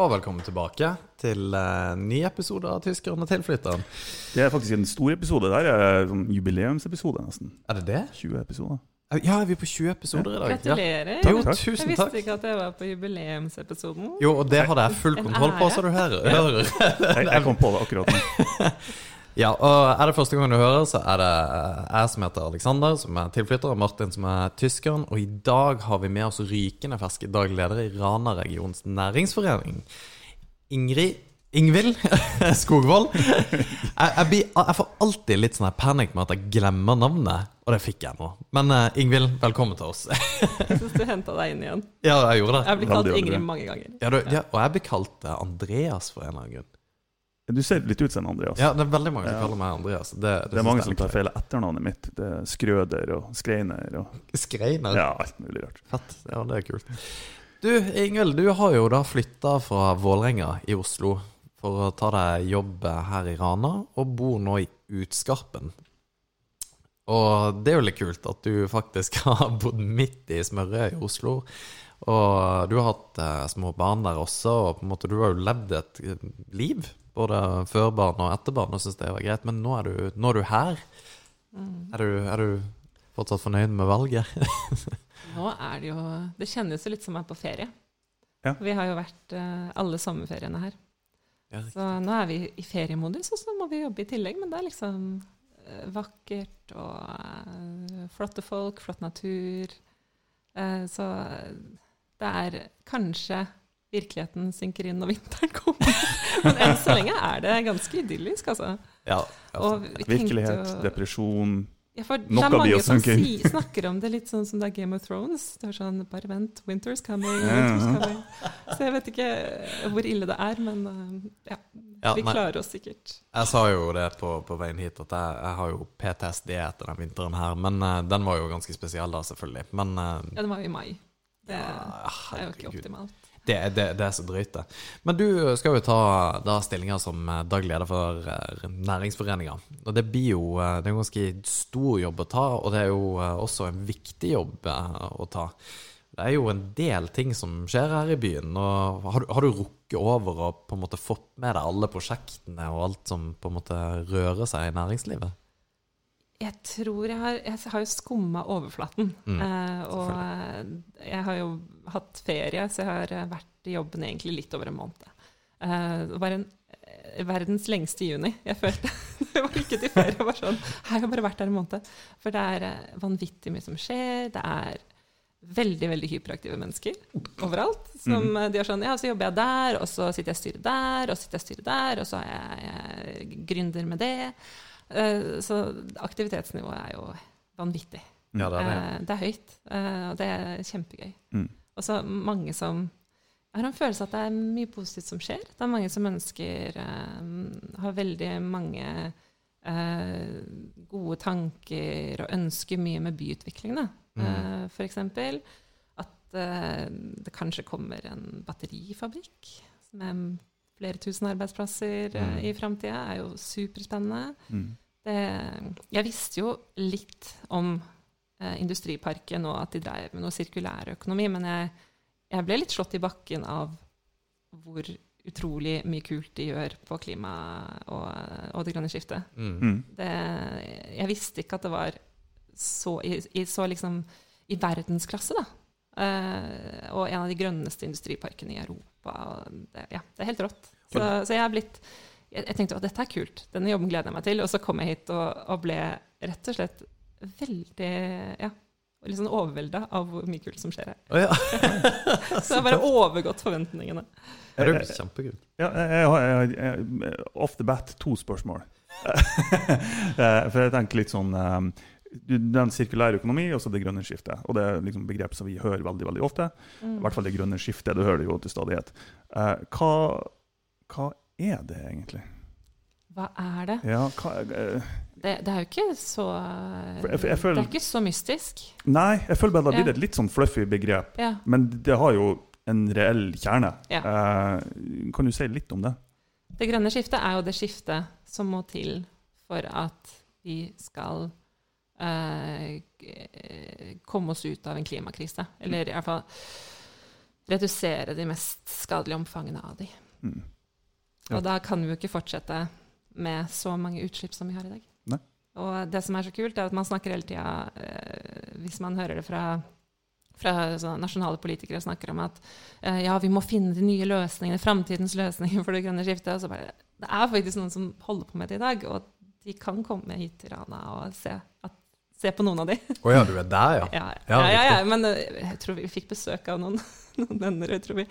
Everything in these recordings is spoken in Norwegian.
og velkommen tilbake til uh, ny episode av 'Tyskeren og tilflytteren'. Det er faktisk en stor episode. Det er sånn jubileumsepisode, nesten. Er det det? 20 episoder. Ja, er vi på 20 episoder i dag? Gratulerer. Ja. Jo, Takk, takk. Jeg visste ikke at jeg var på jubileumsepisoden. Jo, og det hadde jeg full kontroll på, så du hører. hører. Jeg, jeg kom på det akkurat nå. Ja, og er det første gang du hører, så er det eh, jeg som heter Alexander, som er tilflytter, og Martin som er tyskeren. Og i dag har vi med oss rykende ferske daglig leder i Rana regions næringsforening. Ingrid Ingvild Skogvold. Jeg, jeg, blir, jeg får alltid litt sånn panikk med at jeg glemmer navnet, og det fikk jeg nå. Men uh, Ingvild, velkommen til oss. Jeg syns du henta deg inn igjen. ja, jeg gjorde det. Jeg blir kalt Ingrid mange ganger. Ja, du, ja, og jeg blir kalt eh, Andreas for en eller annen grunn. Du ser litt ut som en Andreas. Ja, det er veldig mange som kaller meg Andreas. Det, det, Det er mange som tar feil av etternavnet mitt. Det er Skrøder og Skreiner og Skreiner. ja, alt mulig rart. Fett. Ja, det er kult. Du, Ingvild, du har jo da flytta fra Vålerenga i Oslo for å ta deg jobb her i Rana, og bor nå i Utskarpen. Og det er jo litt kult at du faktisk har bodd midt i smørøyet i Oslo. Og du har hatt eh, små barn der også, og på en måte du har jo levd et eh, liv. Både før barn og etter barn, og syntes det var greit. Men nå er du, nå er du her. Mm. Er, du, er du fortsatt fornøyd med valget? Nå er det jo Det kjennes jo litt som jeg er på ferie. Ja. Vi har jo vært eh, alle sommerferiene her. Ja, Så nå er vi i feriemodus, og så må vi jobbe i tillegg. Men det er liksom eh, vakkert og eh, flotte folk, flott natur. Eh, så det er kanskje virkeligheten synker inn når vinteren kommer. Men enn så lenge er det ganske idyllisk, altså. Ja, altså vi Virkelighet, jo- depresjon ja, for det Nok er av mange som si, snakker om det litt sånn som det er Game of Thrones. Det er sånn Bare vent, winter's coming, winter's coming. Så jeg vet ikke hvor ille det er, men uh, ja. Ja, vi klarer oss sikkert. Jeg sa jo det på, på veien hit, at jeg, jeg har jo PTSD etter den vinteren her. Men uh, den var jo ganske spesiell da, selvfølgelig. Men uh, Ja, det var jo i mai. Det ja, er jo ikke optimalt. Det, det, det er så drøyt, det. Men du skal jo ta da stillinga som eh, daglig leder for eh, næringsforeninga. Og det blir jo eh, det er en ganske stor jobb å ta, og det er jo også en viktig jobb å ta. Det er jo en del ting som skjer her i byen. og Har du, har du rukket over og på en måte fått med deg alle prosjektene og alt som på en måte rører seg i næringslivet? Jeg tror jeg har Jeg har jo skumma overflaten. Mm, eh, og jeg har jo hatt ferie, så jeg har eh, vært i jobben egentlig litt over en måned. Eh, det var en verdens lengste juni. Jeg følte Det var ikke til ferie. Jeg var sånn jeg har bare vært der en måned. For det er vanvittig mye som skjer. Det er veldig veldig hyperaktive mennesker overalt. Som mm. de har sånn Ja, så jobber jeg der, og så sitter jeg i styret der, og så sitter jeg i styret der, og så er jeg, jeg gründer med det. Eh, Så aktivitetsnivået er jo vanvittig. Ja, det er det. Eh, Det er høyt, eh, og det er kjempegøy. Mm. Og så mange som Jeg har en følelse at det er mye positivt som skjer. Det er mange som ønsker Har veldig mange eh, gode tanker og ønsker mye med byutvikling. Da. Mm. Eh, eksempel at det kanskje kommer en batterifabrikk med flere tusen arbeidsplasser eh, Mm. i framtida. er jo superspennende. mm. Det, jeg visste jo litt om eh, Industriparken og at de drev med noe sirkulærøkonomi, men jeg, jeg ble litt slått i bakken av hvor utrolig mye kult de gjør på klima og, og det grønne skiftet. Mm. Mm. Det, jeg visste ikke at det var så i, i, så liksom, i verdensklasse, da. Eh, og en av de grønneste industriparkene i Europa. Det, ja, det er helt rått. Så, så jeg er blitt jeg, jeg tenkte at dette er kult, denne jobben gleder jeg meg til. Og så kom jeg hit og, og ble rett og slett veldig ja, litt sånn overvelda av hvor mye kult som skjer her. Oh, ja. Så jeg har bare overgått forventningene. Det er jo kjempekult. Ja, jeg, har- the bat to spørsmål. Eh, For jeg tenker litt sånn eh, sirkulære økonomi og så det grønne skiftet. Og det er liksom begrep som vi hører veldig veldig ofte. I hvert fall det grønne skiftet. Du hører det jo til stadighet. Eh, Hva, hva er det egentlig? Hva er det? Ja, hva, eh, Det, det er jo ikke så jeg- jeg føler- Det er ikke så mystisk. nei, jeg føler bare det har blitt et litt sånn fluffy begrep. Ja. Men det har jo en reell kjerne. Ja. Eh, kan du si litt om det? Det grønne skiftet er jo det skiftet som må til for at vi skal komme oss ut av en klimakrise. Eller i hvert fall redusere de mest skadelige omfangene av de. Mm. Ja. Og da kan vi jo ikke fortsette med så mange utslipp som vi har i dag. Nei. Og det som er så kult, er at man snakker hele tida, eh, hvis man hører det fra, fra nasjonale politikere, snakker om at eh, ja, vi må finne de nye løsningene, framtidens løsninger for det grønne skiftet. Og så bare, det er faktisk noen som holder på med det i dag, og de kan komme hit til Rana og se, at, se på noen av de. Å ja, du er der, ja. Ja, Ja, ja, ja, men eh, jeg tror vi fikk besøk av noen, noen venner. Jeg tror vi,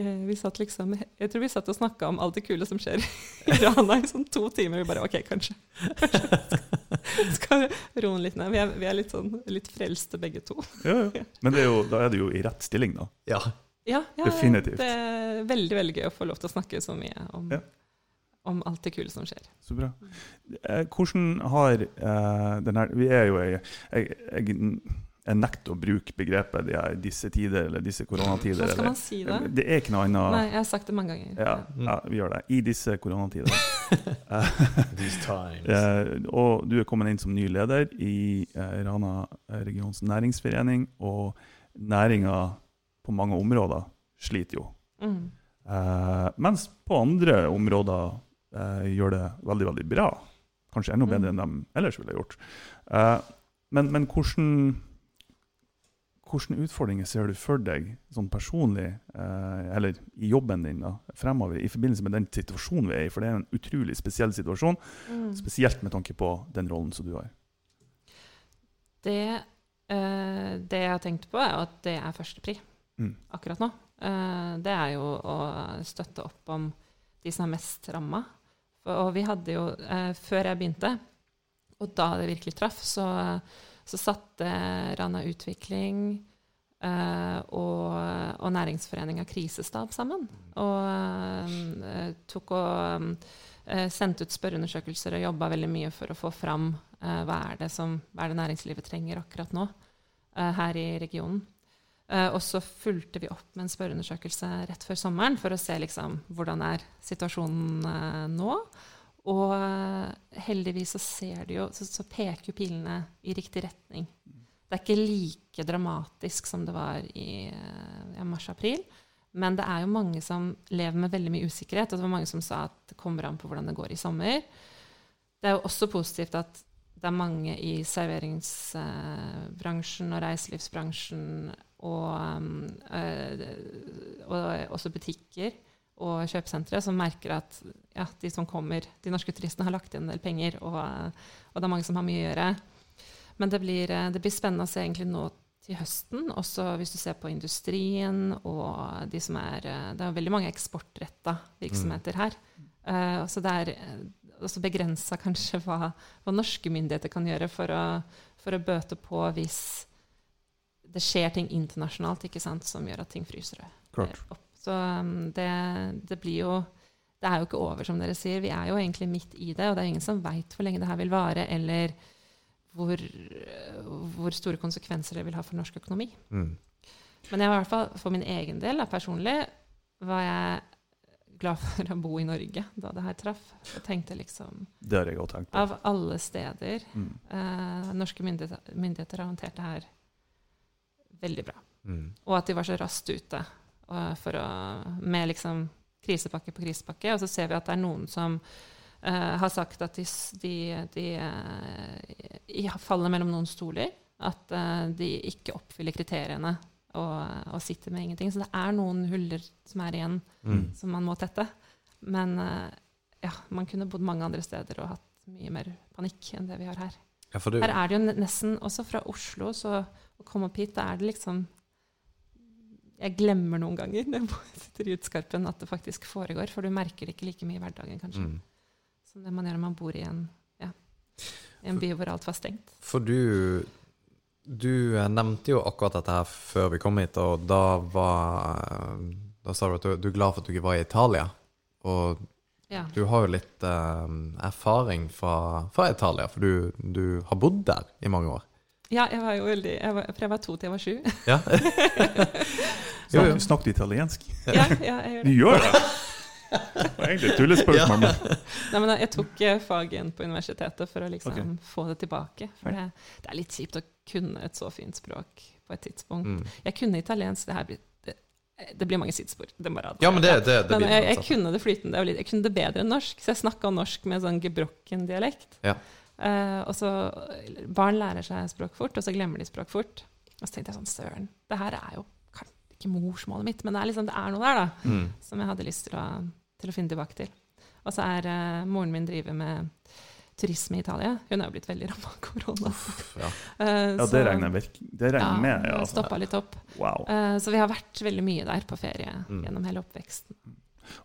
eh, vi satt liksom Jeg tror vi satt og snakka om alt det kule som skjer i Rana i sånn to timer. Vi bare OK, kanskje. kanskje skal roe litt ned. Vi er, vi er litt sånn litt frelste begge to. Ja, ja. Men det er jo, da er du jo i rett stilling, da. Ja. Ja, ja, Definitivt. Det er veldig, veldig gøy å få lov til å snakke så mye om, Ja. Om alt det kule som skjer. Så bra. Eh, hvordan har uh, den her Vi er jo jeg, jeg, jeg, jeg nekter å bruke begrepet de disse tider eller disse koronatider. Hva skal eller- man si da? Det er ikke noe annet. Nei, jeg har sagt det mange ganger. Ja, ja, vi gjør det. I disse koronatider. These times. Eh, og du er kommet inn som ny leder i eh, Rana regions næringsforening, og næringa på mange områder sliter jo. Mm. Eh, mens på andre områder eh, gjør det veldig, veldig bra. Kanskje enda bedre enn de ellers ville gjort. Eh, men men hvordan, hvordan utfordringer ser du for deg sånn personlig, eh, eller i jobben din da, fremover, i forbindelse med den situasjonen vi er i? For det er en utrolig spesiell situasjon, Mm. spesielt med tanke på den rollen som du har. Det, eh, det jeg har tenkt på, er at det er førstepri Mm. akkurat nå. Eh, det er jo å støtte opp om de som er mest ramma. Og vi hadde jo, eh, før jeg begynte, og da det virkelig traff, så, så satte Rana Utvikling eh, og, og Næringsforeninga Krisestab sammen. Og eh, tok og eh, sendte ut spørreundersøkelser og jobba veldig mye for å få fram eh, hva, er som, hva er det næringslivet trenger akkurat nå eh, her i regionen. Eh, og så fulgte vi opp med en spørreundersøkelse rett før sommeren for å se liksom, hvordan er situasjonen eh, nå. Og eh, heldigvis så, ser det jo, så, så peker jo pilene i riktig retning. Det er ikke like dramatisk som det var i ja, mars-april. Men det er jo mange som lever med veldig mye usikkerhet. Og det var mange som sa at det kommer an på hvordan det går i sommer. Det er jo også positivt at det er mange i serveringsbransjen og reiselivsbransjen og, eh, og også butikker og kjøpesentre som merker at ja, de som kommer, de norske turistene har lagt igjen en del penger, og, og det er mange som har mye å gjøre. Men det blir, eh, det blir spennende å se egentlig nå til høsten, også hvis du ser på industrien og de som er eh, Det er veldig mange eksportretta virksomheter her. Uh, så det er eh, også begrensa kanskje hva, hva norske myndigheter kan gjøre for å, for å bøte på hvis det skjer ting internasjonalt ikke sant, som gjør at ting fryser Klart. opp. Så um, det, det blir jo Det er jo ikke over, som dere sier. Vi er jo egentlig midt i det, og det er ingen som veit hvor lenge det her vil vare, eller hvor, hvor store konsekvenser det vil ha for norsk økonomi. Mm. Men jeg var i hvert fall for min egen del, da, personlig, var jeg glad for å bo i Norge da det her traff. Og tenkte liksom Det har jeg òg tenkt på. Av alle steder Mm. eh, Norske myndigheter, myndigheter har håndtert det her veldig bra. Mm. Og at de var så raskt ute eh, for å, med liksom krisepakke på krisepakke. Og så ser vi at det er noen som uh, har sagt at de, de, de uh, faller mellom noen stoler. At uh, de ikke oppfyller kriteriene og, og sitter med ingenting. Så det er noen huller som er igjen, Mm. som man må tette. Men ja, man kunne bodd mange andre steder og hatt mye mer panikk enn det vi har her. Ja, for du Her er det jo nesten Også fra Oslo, så å komme opp hit, da er det liksom Jeg glemmer noen ganger når jeg sitter i utskarpen, at det faktisk foregår. For du merker det ikke like mye i hverdagen, kanskje, mm. som det man gjør når man bor i en, ja, i en by hvor alt var stengt. For du Du eh, nevnte jo akkurat dette her før vi kom hit, og da var eh, Da sa du at du, du er glad for at du ikke var i Italia. Og Ja. du har jo litt eh, erfaring fra, fra Italia, for du, du har bodd der i mange år. Ja, jeg var jo veldig jeg var, For jeg var to til jeg var sju. Ja, Jo, jo. Snakk, snakk du italiensk? Ja, ja, jeg gjør Du det. gjør det! Det var egentlig et tullespørsmål. Ja. Nei, men jeg tok eh, fag igjen på universitetet for å liksom okay. få det tilbake. For det, det er litt kjipt å kunne et så fint språk på et tidspunkt. mm. Jeg kunne italiensk. Det her blir det Det blir mange sidespor. Det må Ja, men det, det, det men jeg, jeg kunne det flytende. Jeg kunne det bedre enn norsk, så jeg snakka norsk med sånn gebrokken dialekt. Ja. Eh, og så Barn lærer seg språk fort, og så glemmer de språk fort. Og så tenkte jeg sånn Søren, det her er jo ikke morsmålet mitt, men det er, liksom, det er noe der, da. Mm. Som jeg hadde lyst til å, til å finne tilbake til. Og så er uh, moren min driver med turisme i Italia. Hun er jo blitt veldig ramma av korona. Ja. Uh, Ja, så- det regner jeg det regner ja, med. Ja, altså. stoppa litt opp. Wow. Så vi har vært veldig mye der på ferie Mm. gjennom hele oppveksten.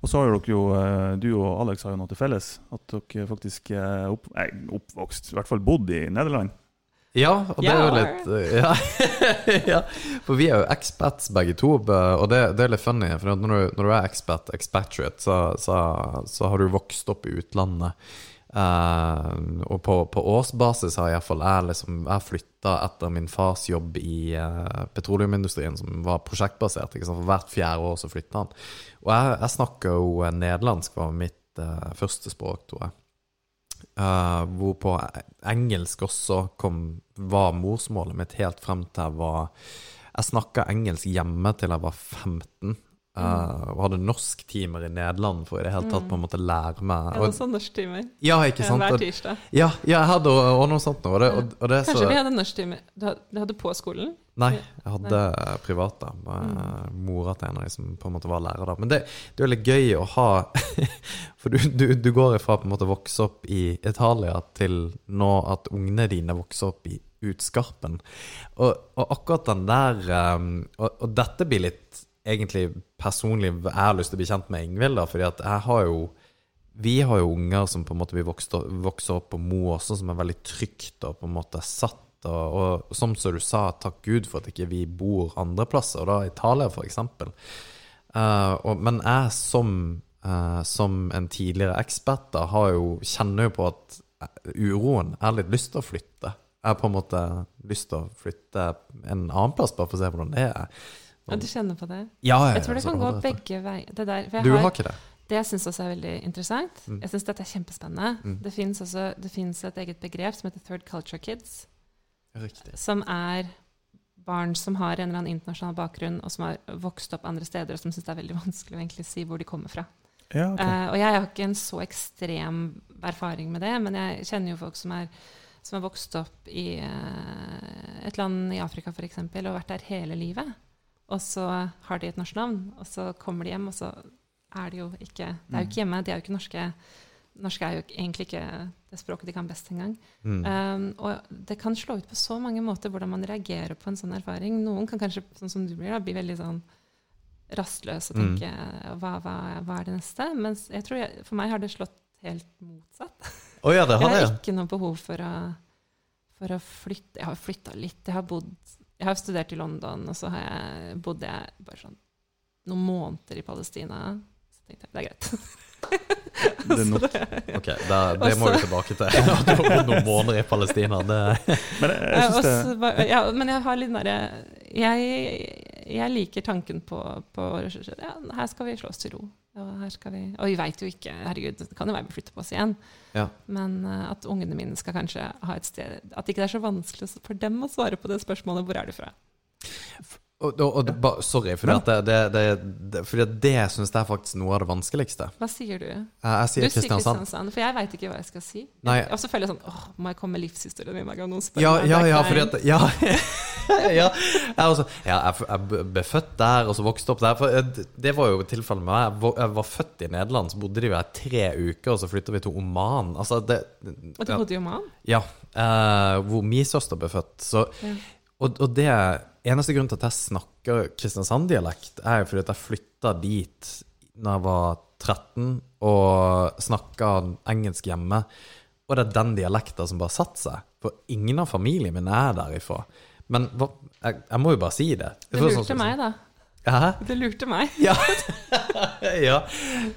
Og så har dere jo, eh, du og Alex har jo noe til felles. At dere faktisk er opp, nei, oppvokst, i hvert fall bodd i Nederland. Ja, og det er jo litt uh, ja. ja, for vi er jo expats begge to, og det, det er litt funny. For når du, når du er expat, expatriate, så, så, så har du vokst opp i utlandet. Eh, og på, på årsbasis har iallfall jeg liksom Jeg flytta etter min fars jobb i uh, petroleumsindustrien, som var prosjektbasert. For hvert fjerde år så flytta han. Og jeg, jeg snakker jo eh, nederlandsk, var mitt uh, første språk, tror jeg. Uh, hvorpå engelsk også kom, var morsmålet mitt helt frem til jeg var Jeg snakka engelsk hjemme til jeg var 15. Uh, og hadde norsktimer i Nederland for i det hele tatt på en måte lære meg Jeg hadde også norsktimer Ja, ikke sant? hver tirsdag. ja, ja, jeg hadde og, og noe sånt. Og det, og, og det Kanskje så vi hadde norsktimer Du hadde, på skolen? Nei, jeg hadde privat da. Med Mm. mora til en av de som på en måte var lærer da. Men det, det er jo litt gøy å ha For du, du, du går ifra på en måte å vokse opp i Italia til nå at ungene dine vokser opp i Utskarpen. Og, og akkurat den der um, og dette blir litt egentlig personlig Jeg har lyst til å bli kjent med Ingvild, da, fordi at jeg har jo vi har jo unger som på en måte vi vokser opp på Mo også, som er veldig trygt og på en måte satt. Og, og som du sa, takk Gud for at ikke vi bor andre plasser, og da Italia for eksempel. Eh, men jeg som, uh, som en tidligere ekspert da, har jo, kjenner jo på at uroen Jeg har litt lyst til å flytte. Jeg har på en måte lyst til å flytte en annen plass, bare for å se hvordan det er. Ja, du kjenner på det? Ja, jeg, Jeg tror det kan gå det begge veier. Du har, ikke det? det jeg syns også er veldig interessant Mm. Jeg syns dette er kjempespennende. Mm. Det fins også det finnes et eget begrep som heter third culture kids. Riktig. Som er barn som har en eller annen internasjonal bakgrunn, og som har vokst opp andre steder, og som syns det er veldig vanskelig å egentlig si hvor de kommer fra. Ja, okay. uh, og jeg har ikke en så ekstrem erfaring med det, men jeg kjenner jo folk som er som har vokst opp i uh, et land i Afrika f.eks. og vært der hele livet. Og så har de et norsk navn, og så kommer de hjem, og så er de jo ikke Det er jo ikke hjemme, de er jo ikke norske. Norsk er jo egentlig ikke det språket de kan best engang. Mm. Um, og det kan slå ut på så mange måter hvordan man reagerer på en sånn erfaring. Noen kan kanskje, sånn som du blir, da, bli veldig sånn rastløs og Mm. tenke hva, hva, hva er det neste? Mens jeg tror jeg, for meg har det slått helt motsatt. Å ja, det har Jeg har det, ja. ikke noe behov for å, for å flytte. Jeg har flytta litt. Jeg har, bodd, jeg har studert i London, og så har jeg, bodde jeg bare sånn noen måneder i Palestina. Så tenkte jeg det er greit. Det er nok. Ok, det, det må vi tilbake til. At du har noen måneder i Palestina. Det, Men jeg, jeg også, ja, men jeg har litt nære jeg, jeg liker tanken på, på ja, Her skal vi slå oss til ro. Og, her skal vi, og vi veit jo ikke Herregud, det kan jo være vi flytter på oss igjen. Ja. Men uh, at ungene mine skal kanskje ha et sted At ikke det er så vanskelig for dem å svare på det spørsmålet 'Hvor er du fra?' Og, og, og, ba- sorry, for det, det, det, det, fordi det syns jeg er faktisk noe av det vanskeligste. Hva sier du? Jeg, jeg Du sier sier Kristiansand. Kristiansand, for jeg veit ikke hva jeg skal si. Nei. Og så føler jeg sånn åh, Må jeg komme med livshistorien min hver gang noen spør Ja, meg? ja, ja, fordi at Ja, ja jeg, også, ja jeg, jeg ble født der, og så vokste opp der. For det, det var jo tilfellet med meg. Jeg var, født i Nederland, så bodde de her tre uker, og så flytta vi til Oman. Altså, det, Og du bodde i Oman? ja, Uh, hvor min søster ble født. Så Ja. Og, og det eneste grunnen til at jeg snakker Kristiansand-dialekt, er jo fordi at jeg flytta dit da jeg var 13 og snakka engelsk hjemme. Og det er den dialekta som bare satte seg. For ingen av familien min er derifra. Men hva, jeg, jeg må jo bare si det. Du Det sånn lurte meg, da. Hæ? Du lurte meg. Ja. ja.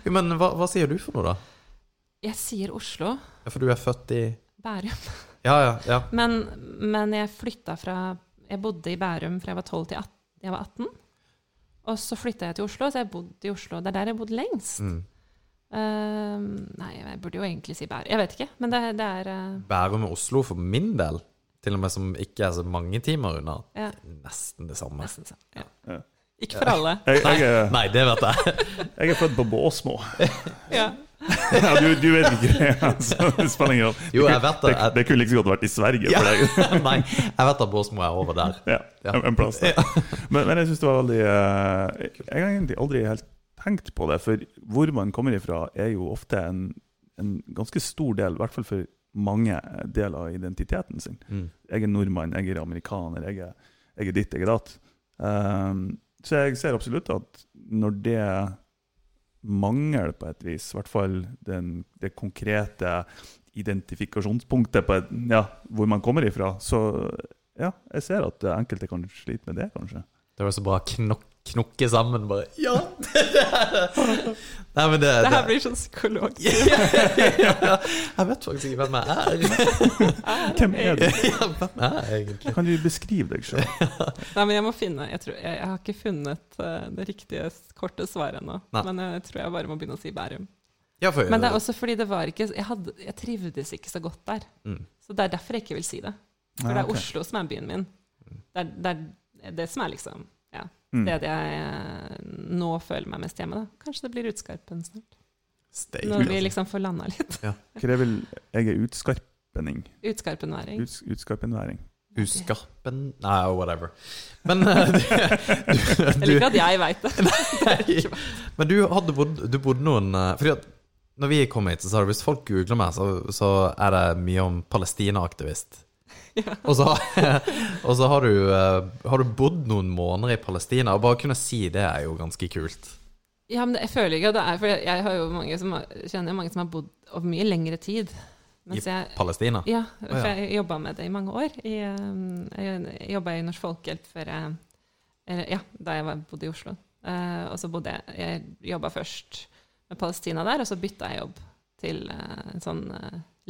Men hva, hva sier du for noe, da? Jeg sier Oslo. Ja, For du er født i Bærum. Ja, ja. ja. Men, men jeg flytta fra Jeg bodde i Bærum fra jeg var 12 til 18, jeg var 18. Og så flytta jeg til Oslo, så jeg bodde i Oslo. Det er der jeg bodde lengst. Mm. Uh, nei, jeg burde jo egentlig si Bærum. Jeg vet ikke, men det, det er uh... Bærum og Oslo for min del, til og med som ikke er så mange timer unna, ja, nesten det samme. nesten samme Ja. Ja. Ikke for alle. Jeg, jeg, er, Nei, det vet jeg. jeg er født på Båsmo. Ja. Ja, du, du vet ikke det, altså. Det spiller ingen rolle. Jo, jeg vet det. Det, det kunne like så godt vært i Sverige Ja. Nei, jeg vet at Båsmo er over der. Ja, Ja. en- en plass der. Men, men jeg syns det var veldig eh, Jeg har egentlig aldri helt tenkt på det, for hvor man kommer ifra, er jo ofte en, en ganske stor del, i hvert fall for mange deler av identiteten sin. Mm. Jeg er nordmann, jeg er amerikaner, jeg er, jeg er ditt, jeg er datt. Um, så jeg ser absolutt at når det mangler på et vis, i hvert fall den, det konkrete identifikasjonspunktet på et, ja, hvor man kommer ifra, så ja, jeg ser at enkelte kan slite med det, kanskje. Det var så bra knok knokke sammen, bare Ja! Nei, men det, Det her det blir sånn psykolog. Jeg vet faktisk ikke hvem jeg er. Hvem er du? Ja, hvem er jeg egentlig? Kan du beskrive deg sjøl? Nei, men jeg må finne Jeg, tror, jeg, jeg har ikke funnet uh, det riktige korte svaret ennå. Men jeg tror jeg bare må begynne å si Bærum. Ja, for, Men det er også fordi det var ikke Jeg, hadde, jeg trivdes ikke så godt der. mm. Så det er derfor jeg ikke vil si det. For det er Oslo som er byen min. Det er det, er det som er liksom Mm. Stedet jeg eh, nå føler meg mest hjemme. Da. Kanskje det blir Utskarpen snart. Steik, Når vi liksom får landa litt. Ja. Krever, Jeg er utskarpening. Utskarpenværing. Uts, utskarpenværing. Uskarpen Nei, whatever. Men du, du, Jeg liker at jeg veit det. Nei, Men du hadde bodd, du bodde noen eh, Fordi at når vi kom hit, så sa du hvis folk googler meg, så, så er det mye om Palestina-aktivist. Ja. Og så, og så har, du, eh, har du bodd noen måneder i Palestina, og bare kunne si det er jo ganske kult. Ja, men jeg føler ikke at det er For jeg, jeg har jo mange som kjenner mange som har bodd over mye lengre tid. Mens jeg, Palestina. ja, for ja. jeg jobba med det i mange år. I, um, jeg jobba i Norsk Folkehjelp før jeg eller, Ja, da jeg bodde i Oslo. Eh, og så bodde jeg Jeg jobba først med Palestina der, og så bytta jeg jobb til eh, en sånn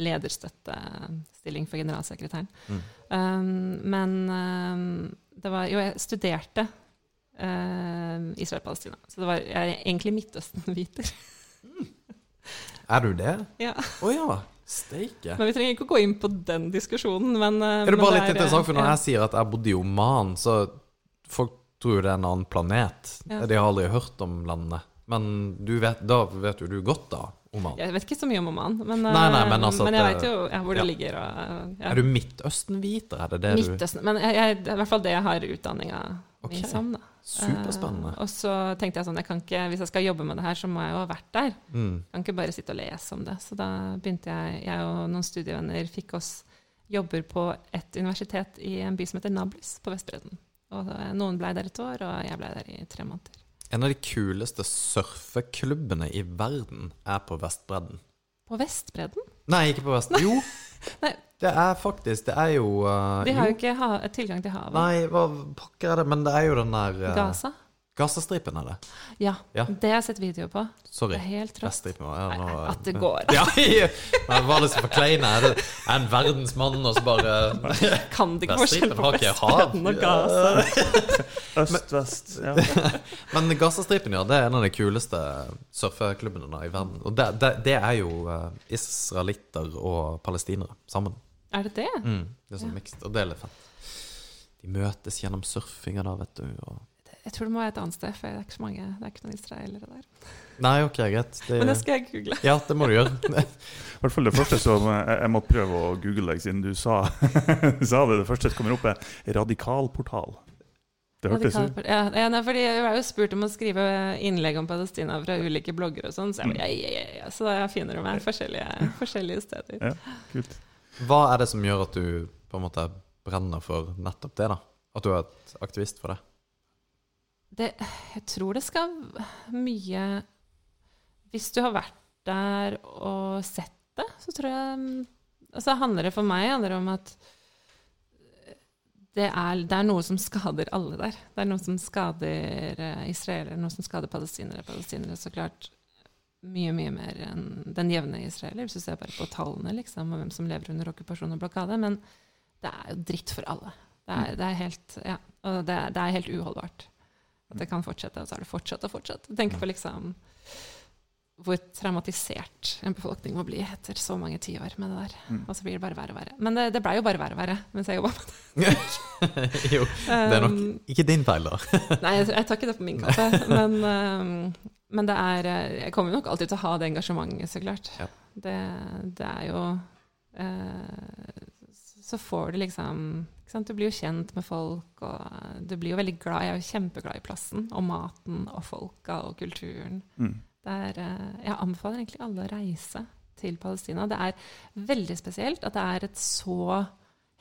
lederstøttestilling for generalsekretæren. Mm. Um, men um, det var Jo, jeg studerte uh, Israel-Palestina. Så det var, jeg er egentlig Midtøsten-viter. Er du det? Ja. Å ja. Steike. Men vi trenger ikke å gå inn på den diskusjonen. Men, uh, Er det bare bare litt er, uh, interessant, for når ja. jeg sier at jeg bodde i Oman, så folk tror det er en annen planet. Ja. De har aldri hørt om landet. Men du vet, da vet jo du godt, da, Oman. Jeg vet ikke så mye om Oman, men, Nei, nei, men altså men jeg at vet jo ja, hvor det ja. ligger. Og, uh, ja. Er du Midtøsten-hviter? Er det det du Midtøsten. Men jeg, jeg, det er i hvert fall det jeg har utdanninga okay. mi som. da. Superspennende. Uh, og så tenkte jeg sånn, jeg kan ikke, hvis jeg skal jobbe med det her, så må jeg jo ha vært der. Mm. Kan ikke bare sitte og lese om det. Så da begynte jeg, jeg og noen studievenner fikk oss jobber på et universitet i en by som heter Nablus på Vestbredden. Og noen blei der et år, og jeg blei der i tre måneder. En av de kuleste surfeklubbene i verden er på Vestbredden. På Vestbredden? Nei, ikke på Vestbredden. Jo, Nei. det er faktisk Det er jo uh, De har jo ikke ha, tilgang til havet. Nei, hva pokker er det? Men det er jo den der uh, Gaza? Gazastripen, er det? Ja, Ja. det har jeg sett video på. Sorry. Det er helt rått. Ja, At det går. Ja, ja. Men var det forkleina? Er det er en verdensmann, og så bare Kan det ikke forskjell på. Vestbredden og Gaza? Øst, vest. Ja. Men Gazastripen, ja, det er en av de kuleste surfeklubbene i verden. Og det, det, det er jo uh, israelitter og palestinere sammen. Er det det? Mm, det er sånn Ja. mixed, og det er litt fett. De møtes gjennom surfinga da, vet du. Og... Jeg tror det må være et annet sted, for det er ikke så mange, det er ikke noen israelere der. Nei, ok, greit. Det... Men det skal jeg google. Ja, det må du gjøre. I hvert fall det første som jeg, jeg måtte prøve å google deg, siden du sa, du sa det. Det første som kommer opp, er radikalportal. Det hørtes ut Ja, ja, nei, fordi Jeg var jo spurt om å skrive innlegg om Palestina fra ulike blogger, og sånn, så jeg ja, ja, ja. Så da finner du meg forskjellige, forskjellige steder. Ja, kult. Hva er det som gjør at du på en måte brenner for nettopp det, da? At du er et aktivist for det? Det, jeg tror det skal mye Hvis du har vært der og sett det, så tror jeg Altså handler det for meg handler det om at det er, det er noe som skader alle der. Det er noe som skader eh, israelere, noe som skader palestinere. Palestinere så klart mye, mye mer enn den jevne israeler, hvis du ser bare på tallene liksom, og hvem som lever under okkupasjon og blokade. Men det er jo dritt for alle. Det er, det er helt, ja, og det, det er helt uholdbart. At det kan fortsette, og så har det fortsatt og fortsatt. Tenk på liksom hvor traumatisert en befolkning må bli etter så mange tiår med det der. Mm. Og så blir det bare verre og verre. Men det, det blei jo bare verre og verre mens jeg jobba med det. jo, det er nok Um, ikke din feil, da. Nei, jeg, jeg tar ikke det på min kappe. Men, um, men det er eh, Jeg kommer nok alltid til å ha det engasjementet, så klart. Ja. Det, det er jo eh, Så får du liksom? Du blir jo kjent med folk, og du blir jo veldig glad Jeg er jo kjempeglad i plassen og maten og folka og kulturen. Mm. Det er, eh, jeg anbefaler egentlig alle å reise til Palestina. Det er veldig spesielt at det er et så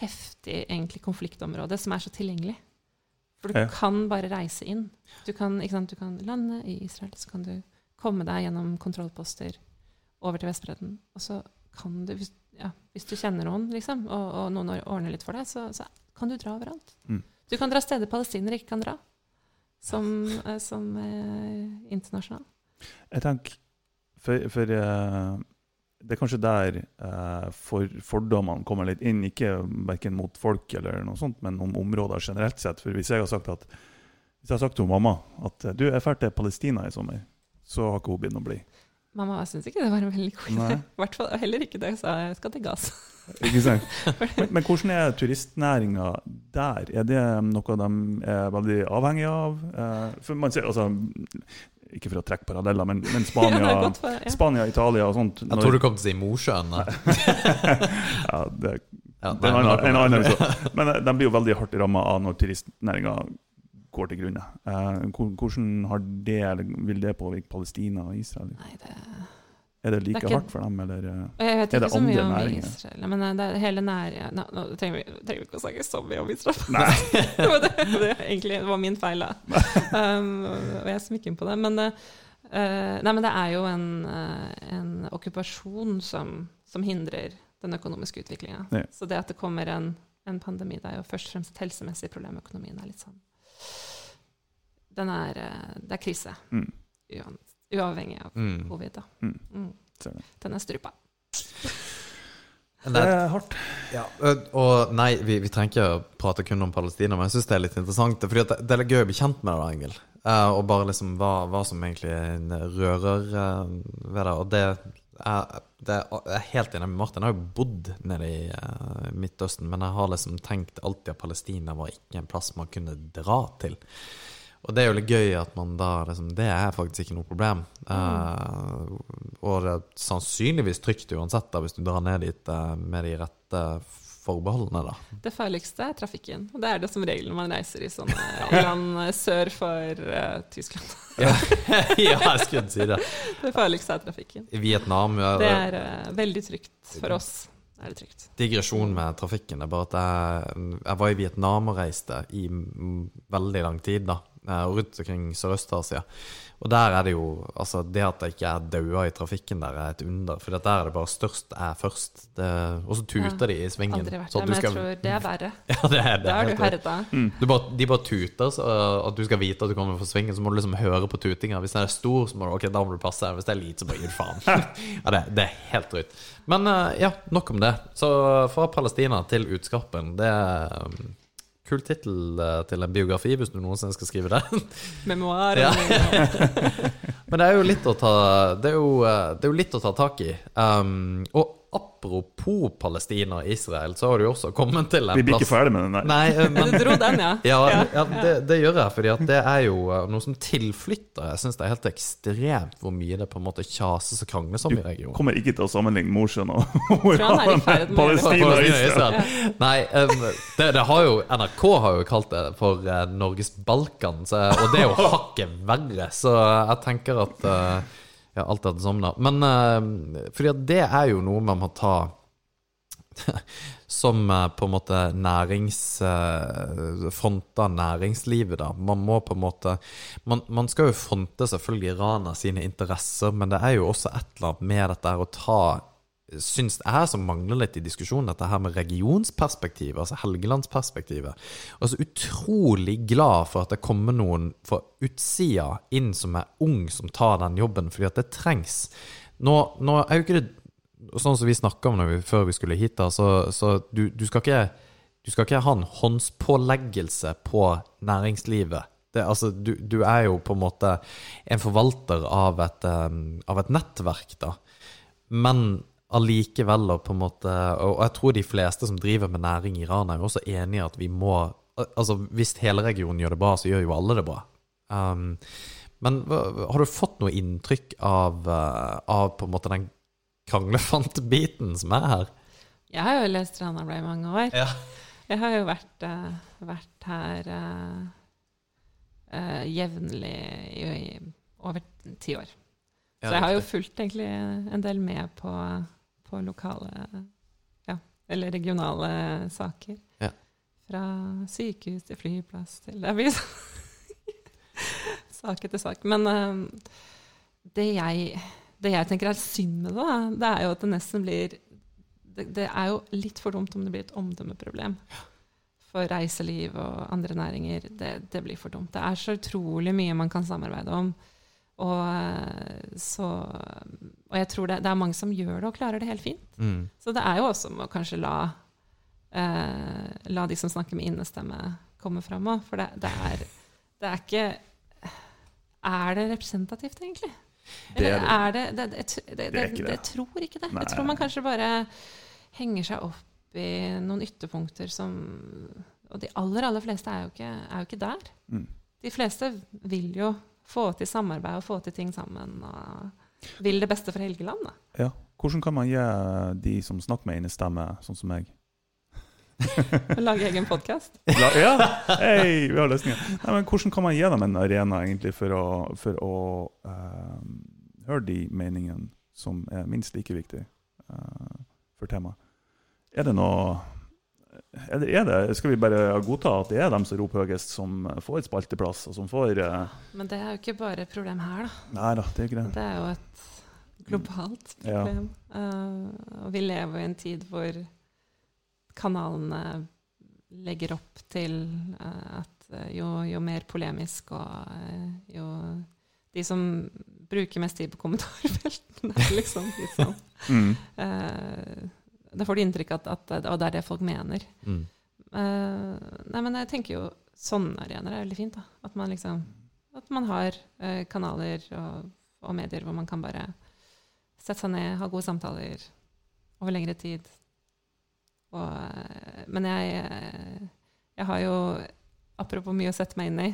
heftig egentlig, konfliktområde som er så tilgjengelig. For du Ja. kan bare reise inn. Du kan, sant, du kan lande i Israel, så kan du komme deg gjennom kontrollposter over til Vestbredden. Og så kan du, hvis, ja, hvis du kjenner noen, liksom, og, og noen ordner litt for deg, så, så kan du dra overalt. Mm. Du kan dra steder palestinere ikke kan dra, som, eh, som eh, internasjonal. Jeg tenker For, for eh, det er kanskje der eh, for, fordommene kommer litt inn, ikke verken mot folk eller noe sånt, men om områder generelt sett. For hvis jeg har sagt at hvis jeg har sagt til mamma at du, jeg drar til Palestina i sommer, så har ikke hun begynt å bli. Mamma syns ikke det var en veldig god idé. Hvert fall heller ikke da jeg sa jeg skal til Gaza. Ikke sant? Men, men hvordan er turistnæringa der? Er det noe de er veldig avhengige av? Eh, for man ser, altså, ikke for å trekke paralleller, men, men Spania, ja, for, ja. Spania, Italia og sånt Jeg tror du kom til å si Mosjøen. ja, det, Ja, det er en annen, en annen. Men eh, de blir jo veldig hardt ramma av når turistnæringa går til grunne. Eh, hvordan har det, vil det påvirke Palestina og Israel? Nei, det Er det like Det er ikke- hardt for dem, eller? eh? Jeg vet Er det ikke så mye om næringer? Israel, men det er hele nær... Nå, nå trenger, vi, trenger vi ikke å snakke så mye om Israel. Nei. det, var det, det, egentlig, var min feil, da. Um, og jeg inn på det. Men, eh, nei, men det er jo en, en okkupasjon som, som hindrer den økonomiske utviklinga. Ja. Så det at det kommer en, en pandemi, det er jo først og fremst et helsemessig problem. Økonomien er litt sånn er eh, Det er krise. Mm. Uavhengig av Mm. covid, da. Mm. Mm. Den er strupa. Det er hardt. ja, og nei, vi, vi trenger ikke å prate kun om Palestina, men jeg syns det er litt interessant. Fordi det, det er gøy å bli kjent med det, Ingvild. Eh, og bare liksom hva, hva som egentlig rører uh, ved det. Og det er, det er, er helt enig med Martin. Jeg har jo bodd nede i uh, Midtøsten, men jeg har liksom tenkt alltid at Palestina var ikke en plass man kunne dra til. Og det er jo litt gøy at man da liksom Det er faktisk ikke noe problem. Eh, og det er sannsynligvis trygt uansett, da, hvis du drar ned dit uh, med de rette forbeholdene, da. Det farligste er trafikken. Og det er det som regel når man reiser i sånne land eh, sør for uh, Tyskland. ja, jeg skulle si det. Det farligste er trafikken. I Vietnam ja, Det er veldig trygt for oss. Er det trygt. Digresjon med trafikken er bare at jeg, jeg var i Vietnam og reiste i mm, veldig lang tid, da. Eh, rundt omkring Sørøst-Asia. Og der er det jo Altså, det at jeg ikke er daua i trafikken der, er et under. For der er det bare størst er først. Det, og så tuter de i svingen. Aldri vært så der, men jeg tror det er verre. Ja, det er det. Da er du herda. Mm. de bare tuter, så at du skal vite at du kommer for svingen, så må du liksom høre på tutinga. Hvis den er stor, så må du, ok, da må du passe. Hvis det er lite, så bare gi faen. ja, det, det er helt drøyt. Men eh, ja, nok om det. Så fra Palestina til Utskarpen, det er um, Kul tittel eh, til en biografi, hvis du noensinne skal skrive den. Memoar. Ja. Men det er jo litt å ta Det er jo, eh, det er jo litt å ta tak i. Um, og apropos Palestina og Israel, så har du jo også kommet til en plass Vi blir ikke ferdig med den der. Nei, eh, men Du dro den, ja. ja, ja det, det gjør jeg, fordi at det er jo uh, noe som tilflytter. Jeg syns det er helt ekstremt hvor mye det på en måte kjases og krangles om i regionen. Du Kommer ikke til å sammenligne Mosjøen og. Palestina og Palestina og Israel. Israel. Nei, um, det, det har jo NRK har jo kalt det for uh, Norges Balkan, så, og det er jo hakket verre. Så jeg tenker at uh, Ja, alt er det samme, da. Men uh, fordi det er jo noe man må ta som uh, på en måte nærings... Uh, fronta næringslivet, da. Man må på en måte Man, man skal jo fronte selvfølgelig Rana sine interesser, men det er jo også et eller annet med dette her å ta Syns er som mangler litt i diskusjonen, dette her med regionsperspektivet, altså Helgelandsperspektivet. Og så utrolig glad for at det kommer noen fra utsida inn som er ung, som tar den jobben, fordi at det trengs. Nå, nå er jo ikke det Sånn som vi snakka om vi, før vi skulle hit, da, så, så du, du, skal ikke, du skal ikke ha en håndspåleggelse på næringslivet Det, altså, du, du er jo på en måte en forvalter av et, um, av et nettverk, da. Men allikevel å på en måte Og jeg tror de fleste som driver med næring i Iran, er jo også enig i at vi må Altså, hvis hele regionen gjør det bra, så gjør jo alle det bra. Um, men har du fått noe inntrykk av, uh, av på en måte den kranglefant-biten som er her? Jeg har jo lest Ranabladet i mange år. Ja. Jeg har jo vært, eh, vært her uh, eh, jevnlig i, i over ti år. Så jeg har jo fulgt egentlig en del med på, på lokale ja, eller regionale saker. Ja. Fra sykehus til flyplass til Det blir sånn sak etter sak. Men um, det, jeg, det jeg tenker er synd med det, da, det er jo at det nesten blir det, det er jo litt for dumt om det blir et omdømmeproblem. For reiseliv og andre næringer. Det, det blir for dumt. Det er så utrolig mye man kan samarbeide om. Og, eh, så, og jeg tror det, det er mange som gjør det og klarer det helt fint. Mm. Så det er jo også om å kanskje la, eh, la de som snakker med innestemme, komme fram òg. For det, det, er, det er ikke Er det representativt, egentlig? Det er det. er det det, det. Jeg tror ikke det. Nei. Jeg tror man kanskje bare henger seg opp i noen ytterpunkter som Og de aller, aller fleste er jo ikke, er jo ikke der. Mm. De fleste vil jo få til samarbeid og få til ting sammen. Og vil det beste for Helgeland. Da. Ja. Hvordan kan man gi de som snakker med innestemme, sånn som meg lage egen podkast. Ja, hei, vi har løsninger. Nei, men hvordan kan man gi dem en arena egentlig for å, for å uh, høre de meningene som er minst like viktige uh, for temaet? Er det noe er det, er det, Skal vi bare godta at det er dem som roper høyest, som får spalteplass, og som får eh, Men det er jo ikke bare et problem her, da. Nei da, det er ikke det. Det er jo et globalt Ja. problem. Eh, og vi lever i en tid hvor kanalene legger opp til uh, at eh, jo, jo mer polemisk og uh, jo De som bruker mest tid på kommentarfeltene, er liksom de som Mm. Da får du inntrykk av at, at Og det er det folk mener. Mm. Uh, nei, men jeg tenker jo sånne arenaer er veldig fint. da. At man liksom At man har uh, kanaler og, og medier hvor man kan bare sette seg ned, ha gode samtaler over lengre tid. Og, uh, men jeg, jeg har jo Apropos mye å sette meg inn i.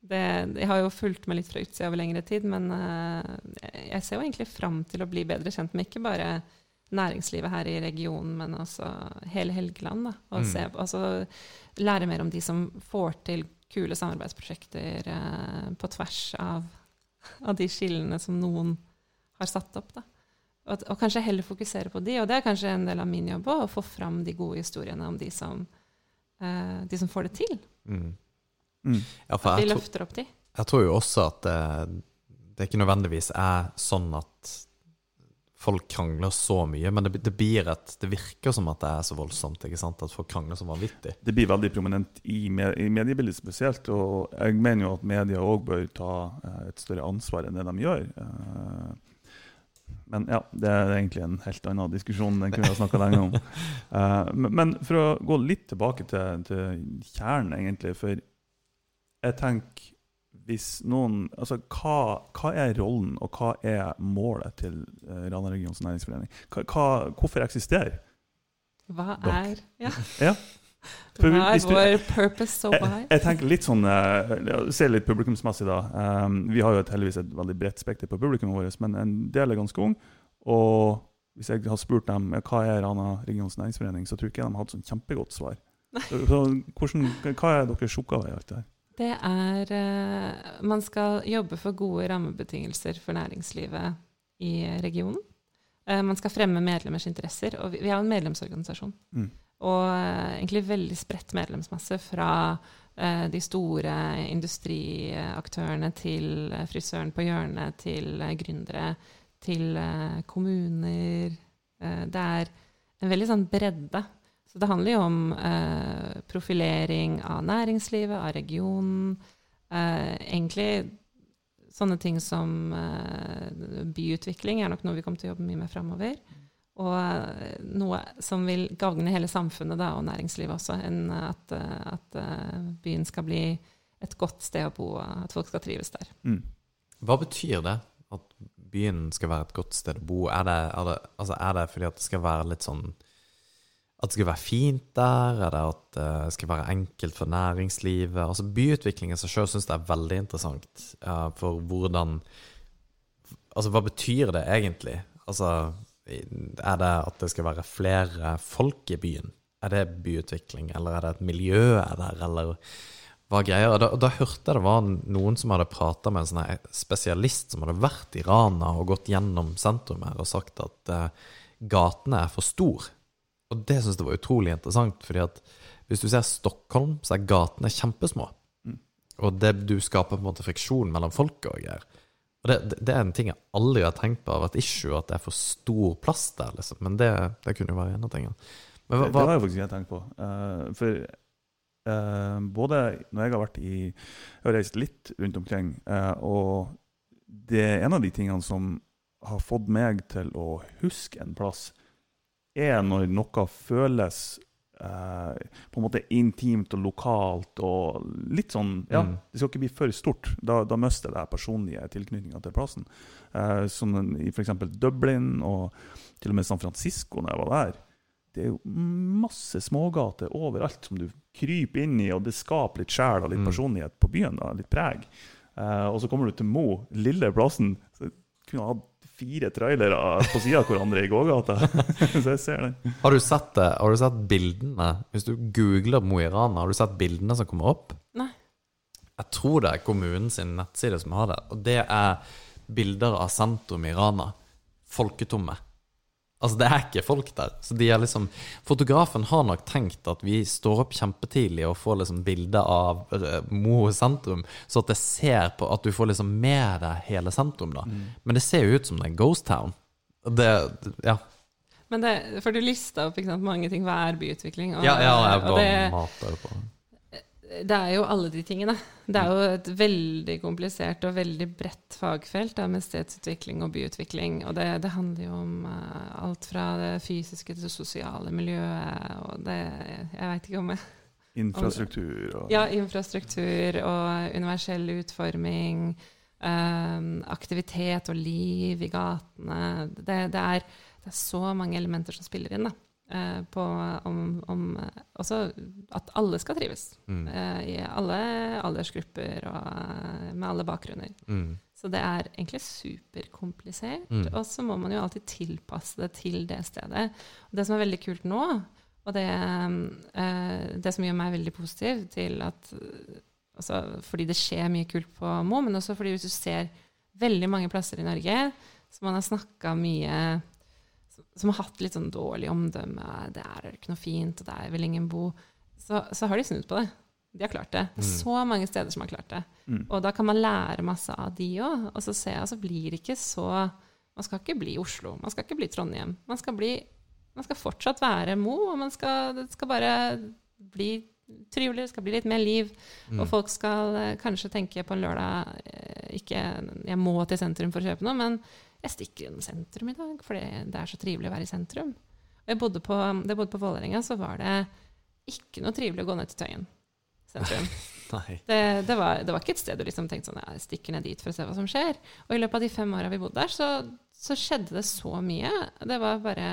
Det, jeg har jo fulgt med litt fra utsida over lengre tid, men jeg ser jo egentlig fram til å bli bedre kjent med ikke bare næringslivet her i regionen, men også hele Helgeland. Da. Og Mm. se, altså, lære mer om de som får til kule samarbeidsprosjekter eh, på tvers av, av de skillene som noen har satt opp. Da. Og, og kanskje heller fokusere på de, og det er kanskje en del av min jobb òg, å få fram de gode historiene om de som, eh, de som får det til. Mm. Mm. Ja, for Vi løfter opp de. jeg tror jo også at det, det ikke nødvendigvis er sånn at folk krangler så mye, men det, det blir et Det virker som at det er så voldsomt, ikke sant? At folk krangler så vanvittig. Det blir veldig prominent i, i mediebildet spesielt. Og jeg mener jo at media òg bør ta eh, et større ansvar enn det de gjør. Eh, men ja, det er egentlig en helt annen diskusjon. Den kunne vi ha snakka lenge om. Eh, men, men for å gå litt tilbake til, til kjernen, egentlig. For jeg tenker hvis noen Altså, hva, hva er rollen, og hva er målet til uh, Rana regions næringsforening? Hva, hva, hvorfor eksisterer? Hva er ja. Ja. Hva er du- vår purpose so why? Jeg, jeg tenker litt sånn uh, Se litt publikumsmessig, da. Um, vi har jo et, heldigvis et veldig bredt spekter på publikummet vårt, men en del er ganske ung. Og hvis jeg har spurt dem hva er Rana regions næringsforening, så tror jeg ikke de har hatt sånn kjempegodt svar. Så, så hvordan, hva er deres oppgave i alt det her? Det er eh, Man skal jobbe for gode rammebetingelser for næringslivet i regionen. Eh, man skal fremme medlemmers interesser. Og vi, er jo en medlemsorganisasjon. Mm. Og eh, egentlig veldig spredt medlemsmasse fra de store industriaktørene til frisøren på hjørnet, til gründere, til kommuner. Det er en veldig sånn bredde. Så det handler jo om eh, profilering av næringslivet, av regionen. Eh, egentlig sånne ting som eh, byutvikling er nok noe vi kommer til å jobbe mye med framover. Og eh, noe som vil gagne hele samfunnet da, og næringslivet også, enn at, eh, at eh, byen skal bli et godt sted å bo, at folk skal trives der. Mm. Hva betyr det? At byen skal være et godt sted å bo? Er det, er det, altså er det fordi at det skal være litt sånn At det skal være fint der? Er det at det skal være enkelt for næringslivet? Altså Byutviklingen seg sjøl syns jeg er veldig interessant uh, for hvordan Altså, hva betyr det egentlig? Altså, er det at det skal være flere folk i byen? Er det byutvikling, eller er det et miljø er der, eller hva greier? Da, da hørte jeg det var noen som hadde prata med en sånn spesialist som hadde vært i Rana og gått gjennom sentrum her og sagt at uh, gatene er for store. Og det syns jeg var utrolig interessant, fordi at hvis du ser Stockholm, så er gatene kjempesmå. Mm. Og det, du skaper på en måte friksjon mellom folk og greier. Og det, det, er en ting jeg aldri har tenkt på et issue, at det er for stor plass der, liksom. Men det, det kunne jo være en av tingene. Men hva, Det, hva, har jeg faktisk ikke tenkt på. Uh, for uh, både når jeg har vært i Jeg har reist litt rundt omkring, uh, og det er en av de tingene som har fått meg til å huske en plass, er når noe føles eh, på en måte intimt og lokalt og litt sånn Ja, Mm. det skal ikke bli for stort. Da, da mister det personlige tilknytninga til plassen. Eh, som i f.eks. Dublin og til og med San Francisco, når jeg var der. Det er jo masse smågater overalt som du kryper inn i, og det skaper litt sjel og litt Mm. personlighet på byen. da, Litt preg. Eh, og så kommer du til Mo, lille plassen. Så kunne hatt fire trailere på sida av hverandre i gågata. så jeg ser den. har, du sett, det? har du sett bildene? Hvis du googler Mo i Rana, har du sett bildene som kommer opp? Nei. Jeg tror det er kommunen sin nettside som har det. Og det er bilder av sentrum i Rana. Folketomme. Altså, det er ikke folk der. Så de er liksom Fotografen har nok tenkt at vi står opp kjempetidlig og får liksom bilde av eh, Mo sentrum, så at det ser på at du får liksom med deg hele sentrum, da. Men det ser jo ut som det er Ghost Town. Det Ja. Men det, for du lista opp ikke sant, mange ting. Hva er byutvikling? Og, Ja, ja, jeg og det, mater på. Det er jo alle de tingene. Det er jo et veldig komplisert og veldig bredt fagfelt da, med stedsutvikling og byutvikling. Og det, det handler jo om uh, alt fra det fysiske til det sosiale miljøet. Og det Jeg veit ikke om jeg Infrastruktur og Ja, infrastruktur og universell utforming. Um, aktivitet og liv i gatene. Det, det, er, det er så mange elementer som spiller inn. da. Eh, på om, om at alle skal trives. Mm. eh, I alle aldersgrupper og eh, med alle bakgrunner. Mm. Så det er egentlig superkomplisert. Mm. Og så må man jo alltid tilpasse det til det stedet. Og det som er veldig kult nå, og det, det som gjør meg veldig positiv til at altså, Fordi det skjer mye kult på Mo, men også fordi hvis du ser veldig mange plasser i Norge som man har snakka mye som har hatt litt sånn dårlig omdømme, det er ikke noe fint, og der vil ingen bo, så, så har de snudd på det. De har klart det. Mm. så mange steder som har klart det. Mm. Og da kan man lære masse av de òg. Og så ser jeg, så blir det ikke så Man skal ikke bli Oslo, man skal ikke bli Trondheim. Man skal, bli, man skal fortsatt være Mo, og man skal, det skal bare bli trivelig, det skal bli litt mer liv. Mm. Og folk skal eh, kanskje tenke på en lørdag eh, ikke jeg må til sentrum for å kjøpe noe, men jeg stikker innom sentrum i dag, for det, er så trivelig å være i sentrum. Jeg bodde på, da jeg bodde på Vålerenga, så var det ikke noe trivelig å gå ned til Tøyen sentrum. Det, det, var, det var ikke et sted du liksom tenkte sånn Jeg stikker ned dit for å se hva som skjer. Og i løpet av de fem åra vi bodde der, så, så skjedde det så mye. Det var bare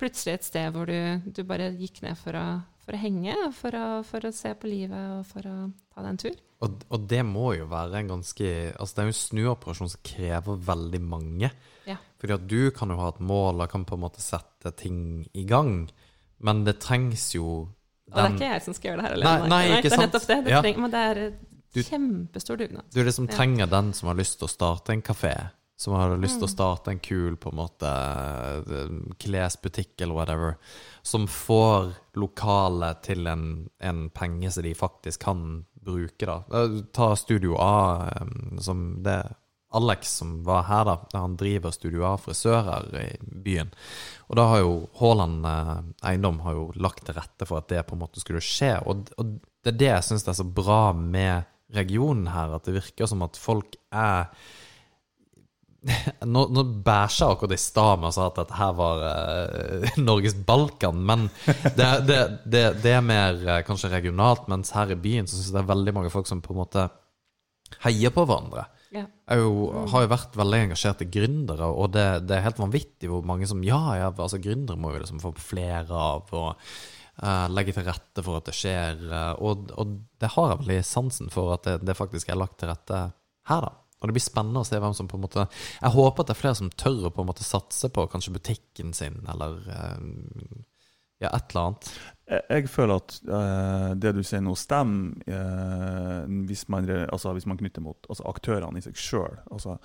plutselig et sted hvor du, du bare gikk ned for å, for å henge, for å, for å se på livet og for å ta deg en tur. Og, og det må jo være en ganske Altså det er jo en snuoperasjon som krever veldig mange. Ja. Fordi at du kan jo ha et mål og kan på en måte sette ting i gang, men det trengs jo Og det er ikke jeg som skal gjøre det her Nei, alene. nei, ikke det er nettopp det. det Ja. men det er Du- kjempestor dugnad. Du er det som trenger den som har lyst til å starte en kafé. Som har lyst til å Mm. starte en kul på en måte eh, klesbutikk eller whatever. Som får lokalet til en, en penge som de faktisk kan bruke, da. Eh, Ta Studio A, eh, som det Alex som var her, da. Han driver Studio A frisører i byen. Og da har jo Haaland Eiendom har jo lagt til rette for at det på en måte skulle skje. Og, og det er det jeg syns er så bra med regionen her, at det virker som at folk er Nå, nå bæsja akkurat i stad med å si at dette her var uh, Norges Balkan, men det, det, det, det er mer uh, kanskje regionalt, mens her i byen så syns jeg det er veldig mange folk som på en måte heier på hverandre. Ja. Jeg jo, har jo vært veldig engasjert i gründere, og det, det er helt vanvittig hvor mange som Ja, ja, altså gründere må jo liksom få flere av, og uh, legge til rette for at det skjer. eh, og, og det har jeg veldig sansen for at det, det faktisk er lagt til rette her, da. Og det blir spennende å se hvem som på en måte Jeg håper at det er flere som tør å på en måte satse på kanskje butikken sin, eller eh, ja, et eller annet. Jeg, føler at eh, det du sier nå, stemmer eh, hvis, man, altså, hvis man knytter mot altså, aktørene i seg sjøl. Altså,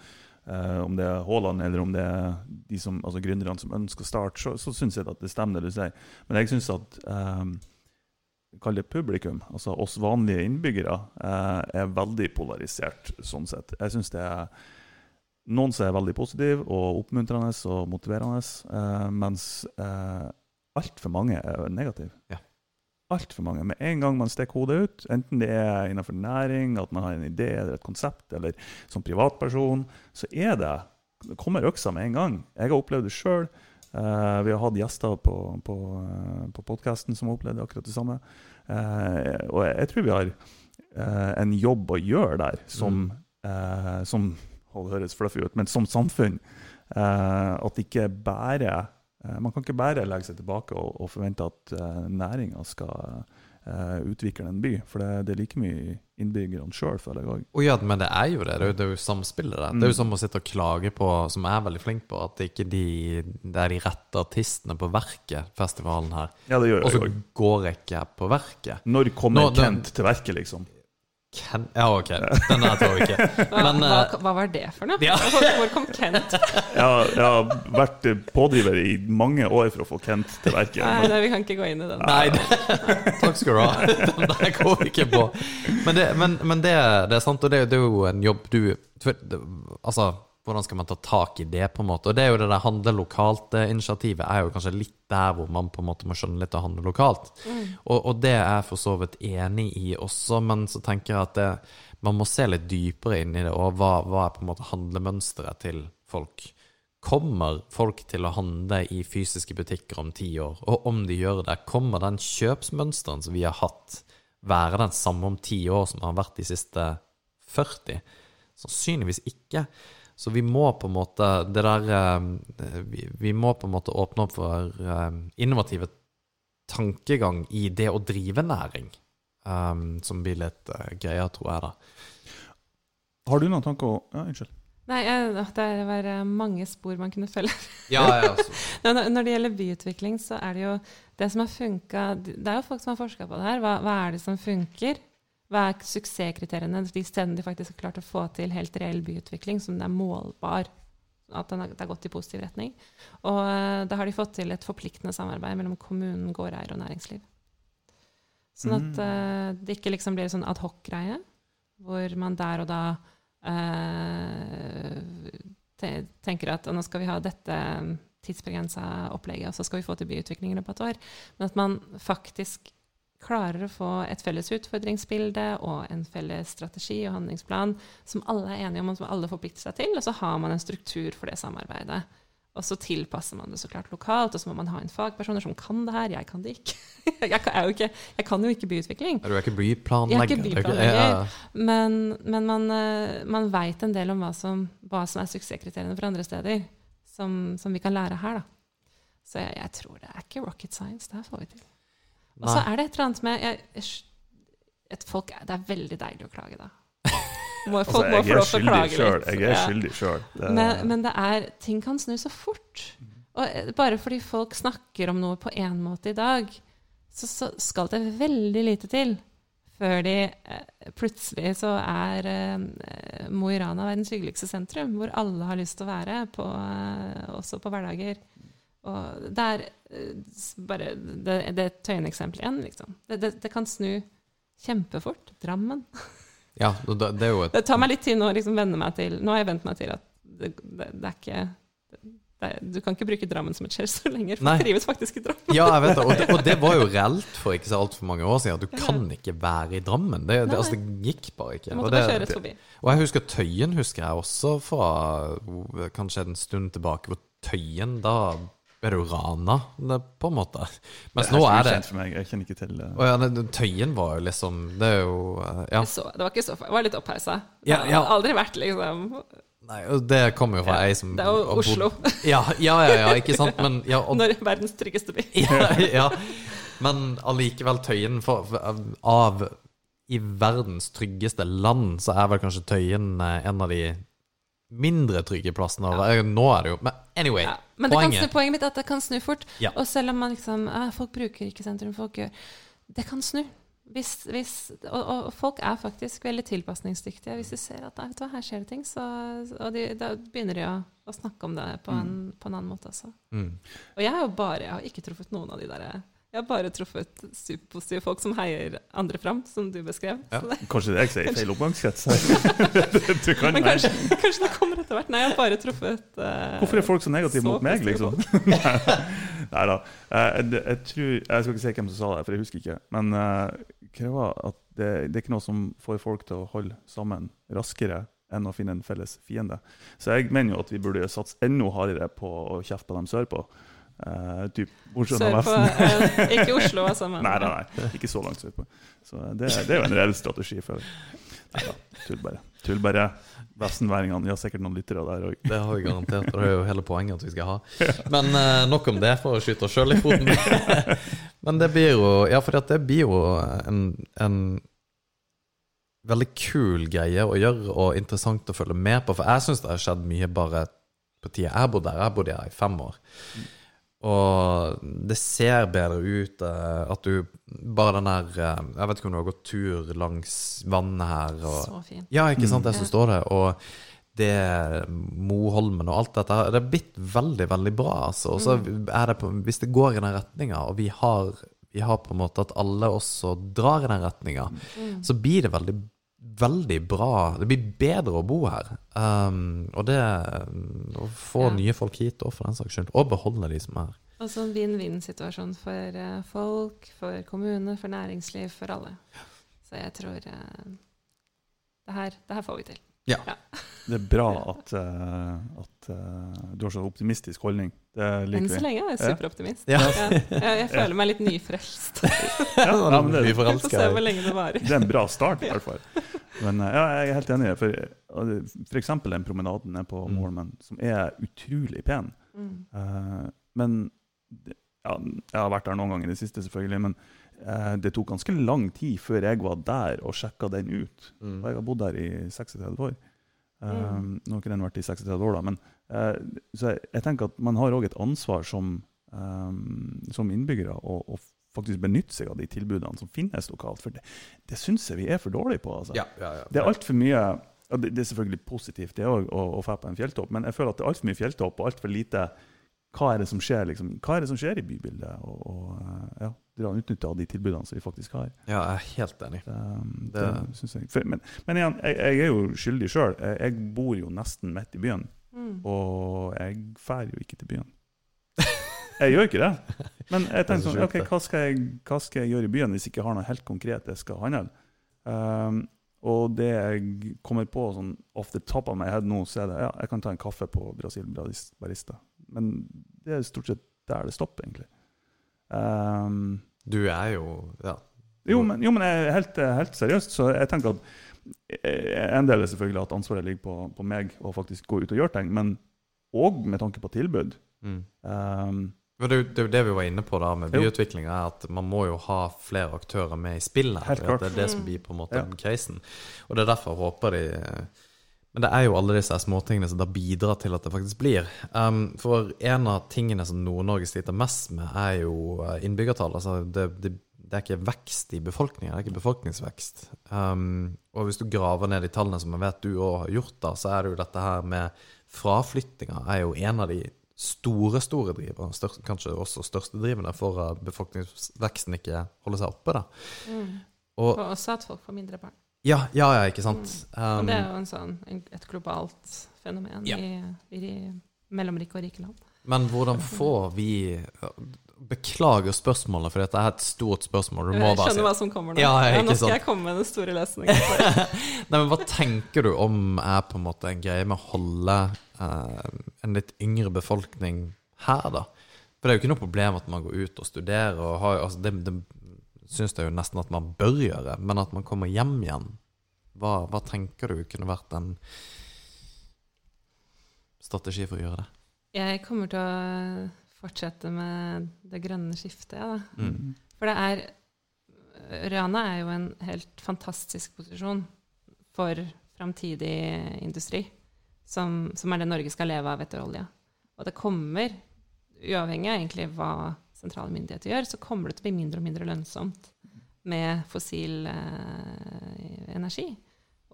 eh, om det er Haaland eller om det er de som, altså, gründerne som ønsker å starte, så, så syns jeg at det stemmer det du sier. Men jeg syns at eh, Kall det publikum, altså oss vanlige innbyggere, eh, er veldig polarisert sånn sett. Jeg syns det er noen som er veldig positive og oppmuntrende og motiverende, eh, mens eh, altfor mange er negative. Ja. Altfor mange. Med en gang man stikker hodet ut, enten det er innenfor næring, at man har en idé eller et konsept, eller som privatperson, så er det det kommer øksa med en gang. Jeg har opplevd det sjøl. Eh, vi har hatt gjester på, på, uh, på podkasten som har opplevd akkurat det samme. Uh, og jeg, jeg tror vi har uh, en jobb å gjøre der, som, eh, som Det høres fluffy ut, men som samfunn. Eh, at ikke bare eh, Man kan ikke bare legge seg tilbake og, og forvente at uh, næringa skal eh, utvikle en by. For det, det er like mye innbyggerne sjøl, føler jeg òg. Ja, men det er jo det. Det er jo, det er jo samspillet der. Det er jo som å sitte og klage på, som jeg er veldig flink på, at det ikke de, det er de rette artistene på Verket, festivalen her. Ja, det gjør Og så går jeg ikke på Verket. Når kommer Nå, Kent til verket, liksom? Ken ja, ok. Den der tror jeg ikke. Men hva, hva, hva var det for noe? Ja. Hvor, kom Kent? Jeg har, jeg har vært pådriver i mange år for å få Kent til verket. Nei, nei, vi kan ikke gå inn i den. Nei, det, takk skal du ha. Den der går ikke på. Men, det, men, men det, det er sant, og det, det er jo en jobb du for det- Altså, hvordan skal man ta tak i det, på en måte? Og det er jo det der handle lokalt-initiativet er jo kanskje litt der hvor man på en måte må skjønne litt å handle lokalt. Og, og det er jeg for så vidt enig i også, men så tenker jeg at det, man må se litt dypere inn i det, og hva, hva er på en måte handlemønsteret til folk? Kommer folk til å handle i fysiske butikker om ti år? Og om de gjør det, kommer den kjøpsmønsteren som vi har hatt, være den samme om ti år som har vært de siste 40? Sannsynligvis ikke. Så vi må på en måte Det der eh, vi, vi må på en måte åpne opp for eh, innovative tankegang i det å drive næring. um, som blir litt uh, greia, tror jeg, da. Har du noen tanker å Ja, unnskyld. Nei, det var mange spor man kunne følge. Ja, ja, når det gjelder byutvikling, så er det jo det som har funka Det er jo folk som har forska på det her. Hva, hva er det som funker? Hva er suksesskriteriene? De stedene de faktisk har klart å få til helt reell byutvikling, som er målbar. At den har, det har gått i positiv retning. Og eh, da har de fått til et forpliktende samarbeid mellom kommunen, gårdeier og næringsliv. Sånn at eh, det ikke liksom blir en sånn adhoc-greie, hvor man der og da eh, te tenker at nå skal vi ha dette tidsbegrensa opplegget, og så skal vi få til byutvikling i løpet av et år. Men at man faktisk klarer å få et felles utfordringsbilde og en felles strategi og handlingsplan som alle er enige om, og som alle forplikter seg til, og så har man en struktur for det samarbeidet. Og så tilpasser man det så klart lokalt, og så må man ha inn fagpersoner som kan det her. Jeg kan det ikke. Jeg kan, jo, ikke, jeg kan jo ikke byutvikling. Du er ikke byplanlegger? Jeg er ikke byplanlegger. Men, men man, eh, man veit en del om hva som, hva som er suksesskriteriene for andre steder, som, som vi kan lære her. Da. Så jeg, jeg tror det er ikke rocket science. Det her får vi til. Og så er det et eller annet med jeg, et folk, Det er veldig deilig å klage, da. Må, Altså, folk må få lov til å klage selv. litt. Jeg er skyldig sjøl. Men, men det er, ting kan snu så fort. Og eh, bare fordi folk snakker om noe på én måte i dag, så, så skal det veldig lite til før de eh, plutselig så er eh, Mo i Rana verdens hyggeligste sentrum, hvor alle har lyst til å være, på, eh, også på hverdager. Og det er eh, bare Det, det er et Tøyen-eksempel igjen, liksom. Det, det, det kan snu kjempefort. Drammen. Ja, det, det er jo et Det tar meg litt tid nå å liksom venne meg til Nå har jeg vent meg til at det, er ikke er, du kan ikke bruke Drammen som et skjellsord lenger, for Nei. du trives faktisk i Drammen. Ja, jeg vet det. Og, det. og det var jo reelt for ikke så altfor mange år siden. At du Ja. kan ikke være i Drammen. Det, det, altså, det gikk bare ikke. Og, bare og jeg husker Tøyen husker jeg også fra kanskje en stund tilbake. Hvor Tøyen, da ble det jo rana, på en måte. Mens nå er det kjent for meg. Jeg kjenner ikke til eh, Å ja, Tøyen var jo liksom Det er jo uh, Ja. Så, det var ikke så Det var litt opphausa. Det Ja, har aldri vært liksom Nei, og det kommer jo fra ei som Det er jo Oslo. Ja, ja, ja, ja, ikke sant? Men ja, og Når verdens tryggeste by. ja, ja. Men allikevel Tøyen for, for, Av i verdens tryggeste land, så er vel kanskje Tøyen eh, en av de mindre trygge plassene. Eh, Nå er det jo Men anyway, Ja. Men det kan snu, poenget poenget mitt er at det kan snu fort. Ja. Og selv om man liksom eh, Folk bruker ikke sentrum, folk gjør Det kan snu. Hvis, hvis, og, og folk er faktisk veldig tilpasningsdyktige. Hvis de ser at nei, vet du hva, her skjer det ting, så, og de, da begynner de å, å snakke om det på en, på en annen måte også. mm. Og jeg har jo bare, jeg har ikke truffet noen av de der Jeg har bare truffet superpositive folk som heier andre fram, som du beskrev. Ja. Så det, Kanskje det jeg sier feil omgangskrets her. Du kan men kanskje, kanskje det kommer etter hvert. Nei, jeg har bare truffet uh, Hvorfor er folk så negative så mot meg, liksom? Nei da. Jeg, jeg, tror, jeg skal ikke si hvem som sa det, for jeg husker ikke. Men eh, hva var at det, det er ikke noe som får folk til å holde sammen raskere enn å finne en felles fiende. Så jeg mener jo at vi burde satse enda hardere på å kjefte på dem sørpå. Uh, typ Oslo og Sør på Vesten. eh, Ikke Oslo, altså, men Nei, nei, nei, ikke så langt sørpå. Så det, det er jo en reell strategi. For. Nei da, tull bare. Tull bare. Vestenværingene, har sikkert noen lyttere der òg. Det har vi garantert, og det er jo hele poenget at vi skal ha. Men uh, nok om det, for å skyte oss sjøl i foten. Men det blir jo Ja, for det blir jo en, en veldig kul greie å gjøre, og interessant å følge med på. For jeg syns det har skjedd mye bare på tida jeg bodde der. Jeg bodde her i fem år. Og det ser bedre ut eh, at du Bare den der eh, Jeg vet ikke om du har gått tur langs vannet her. Og, så fint. ja, ikke sant, det Mm. som står der. Og det Moholmen og alt dette her, det er blitt veldig, veldig bra, altså. Og så Mm. er det på, hvis det går i den retninga, og vi har, vi har på en måte at alle også drar i den retninga, Mm. så blir det veldig Veldig bra. Det blir bedre å bo her. Um, og det Å få Ja. nye folk hit òg, for den saks skyld. Og beholde de som er. Og Altså en vinn-vinn-situasjon for eh, folk, for kommune, for næringsliv, for alle. Så jeg tror uh, det, her, det her får vi til. Det er bra at, uh, at uh, du har så optimistisk holdning. Det Enn så lenge er jeg Ja. superoptimist. Ja. Ja. Jeg, jeg føler meg litt nyfrelst. Ja, ja, men det, vi Vi får se hvor lenge det varer. det er en bra start, i hvert fall. Men eh, ja, jeg er helt enig. For, for eksempel den promenaden nede på Mm. Som er utrolig pen. Mm. Eh, men ja, Jeg har vært der noen ganger i det siste, selvfølgelig. Men eh, det tok ganske lang tid før jeg var der og sjekka den ut. Mm. Og jeg har bodd der i 36 år. Um, Mm. Nå har ikke den vært i 36 år, da. Men, uh, så jeg, jeg tenker at man har òg et ansvar som, um, som innbyggere å å faktisk benytte seg av de tilbudene som finnes lokalt. For det, det syns jeg vi er for dårlige på. Altså. Ja, ja, ja. Det er altfor mye og det, det er selvfølgelig positivt det òg, å, å dra på en fjelltopp, men jeg føler at det er altfor mye fjelltopp og altfor lite hva er det som skjer liksom, hva er det som skjer i bybildet, og, og eh, ja, dra utnytte av de tilbudene som vi faktisk har. ja, jeg er helt enig. Det, um, Det- det synes jeg. For, men, men igjen, jeg, jeg er jo skyldig sjøl. Jeg, jeg bor jo nesten midt i byen, Mm. og jeg drar jo ikke til byen. Jeg gjør ikke det. Men jeg er tenker sånn, ok, hva skal, jeg, hva skal jeg gjøre i byen hvis jeg ikke har noe helt konkret jeg skal handle? Um, og det jeg kommer på sånn off the top of my head nå, så er det ja, jeg kan ta en kaffe på Brasil Barista. Men det er stort sett der det stopper, egentlig. Um, Du er jo Ja. jo, men, jo, men jeg helt, helt seriøst, så jeg tenker at eh, en del er selvfølgelig at ansvaret ligger på, på meg å faktisk gå ut og gjøre ting, men òg med tanke på tilbud. Mm. Um, det, det er jo det vi var inne på da med Jo. byutviklinga, er at man må jo ha flere aktører med i spillet. Det er det som Mm. blir på en måte Ja. casen. Og det er derfor jeg håper de Men det er jo alle disse småtingene som da bidrar til at det faktisk blir. Um, for en av tingene som Nord-Norge sliter mest med, er jo eh, innbyggertall. Altså det, det, det er ikke vekst i befolkningen, det er ikke befolkningsvekst. Um, og hvis du graver ned de tallene, som jeg vet du òg har gjort, da, så er det jo dette her med fraflyttinga er jo en av de store, store driverne, størst, kanskje også største drivende, for at befolkningsveksten ikke holder seg oppe. da. Mm. Og Og også at folk får mindre barn. ja, ja, ja, ikke sant. Og Um, det er jo en sånn, et globalt fenomen Ja. i, i mellomrike og rike land. Men hvordan får vi Beklager spørsmålet, for dette er et stort spørsmål. Du må Jeg bare si skjønner hva som kommer nå. Ja, ja, nå skal sant. jeg komme med den store lesningen. Nei, men Hva tenker du om er på en måte en greie med å holde eh, en litt yngre befolkning her, da? For det er jo ikke noe problem at man går ut og studerer, og har, altså det, det syns jeg jo nesten at man bør gjøre, men at man kommer hjem igjen. Hva, hva tenker du kunne vært en strategi for å gjøre det? Jeg kommer til å fortsette med det grønne skiftet. Ja, da. Mm. For det er Rana er jo en helt fantastisk posisjon for framtidig industri, som, som er det Norge skal leve av etter olja. Og det kommer, uavhengig av egentlig hva sentrale myndigheter gjør, så kommer det til å bli mindre og mindre lønnsomt med fossil eh, energi.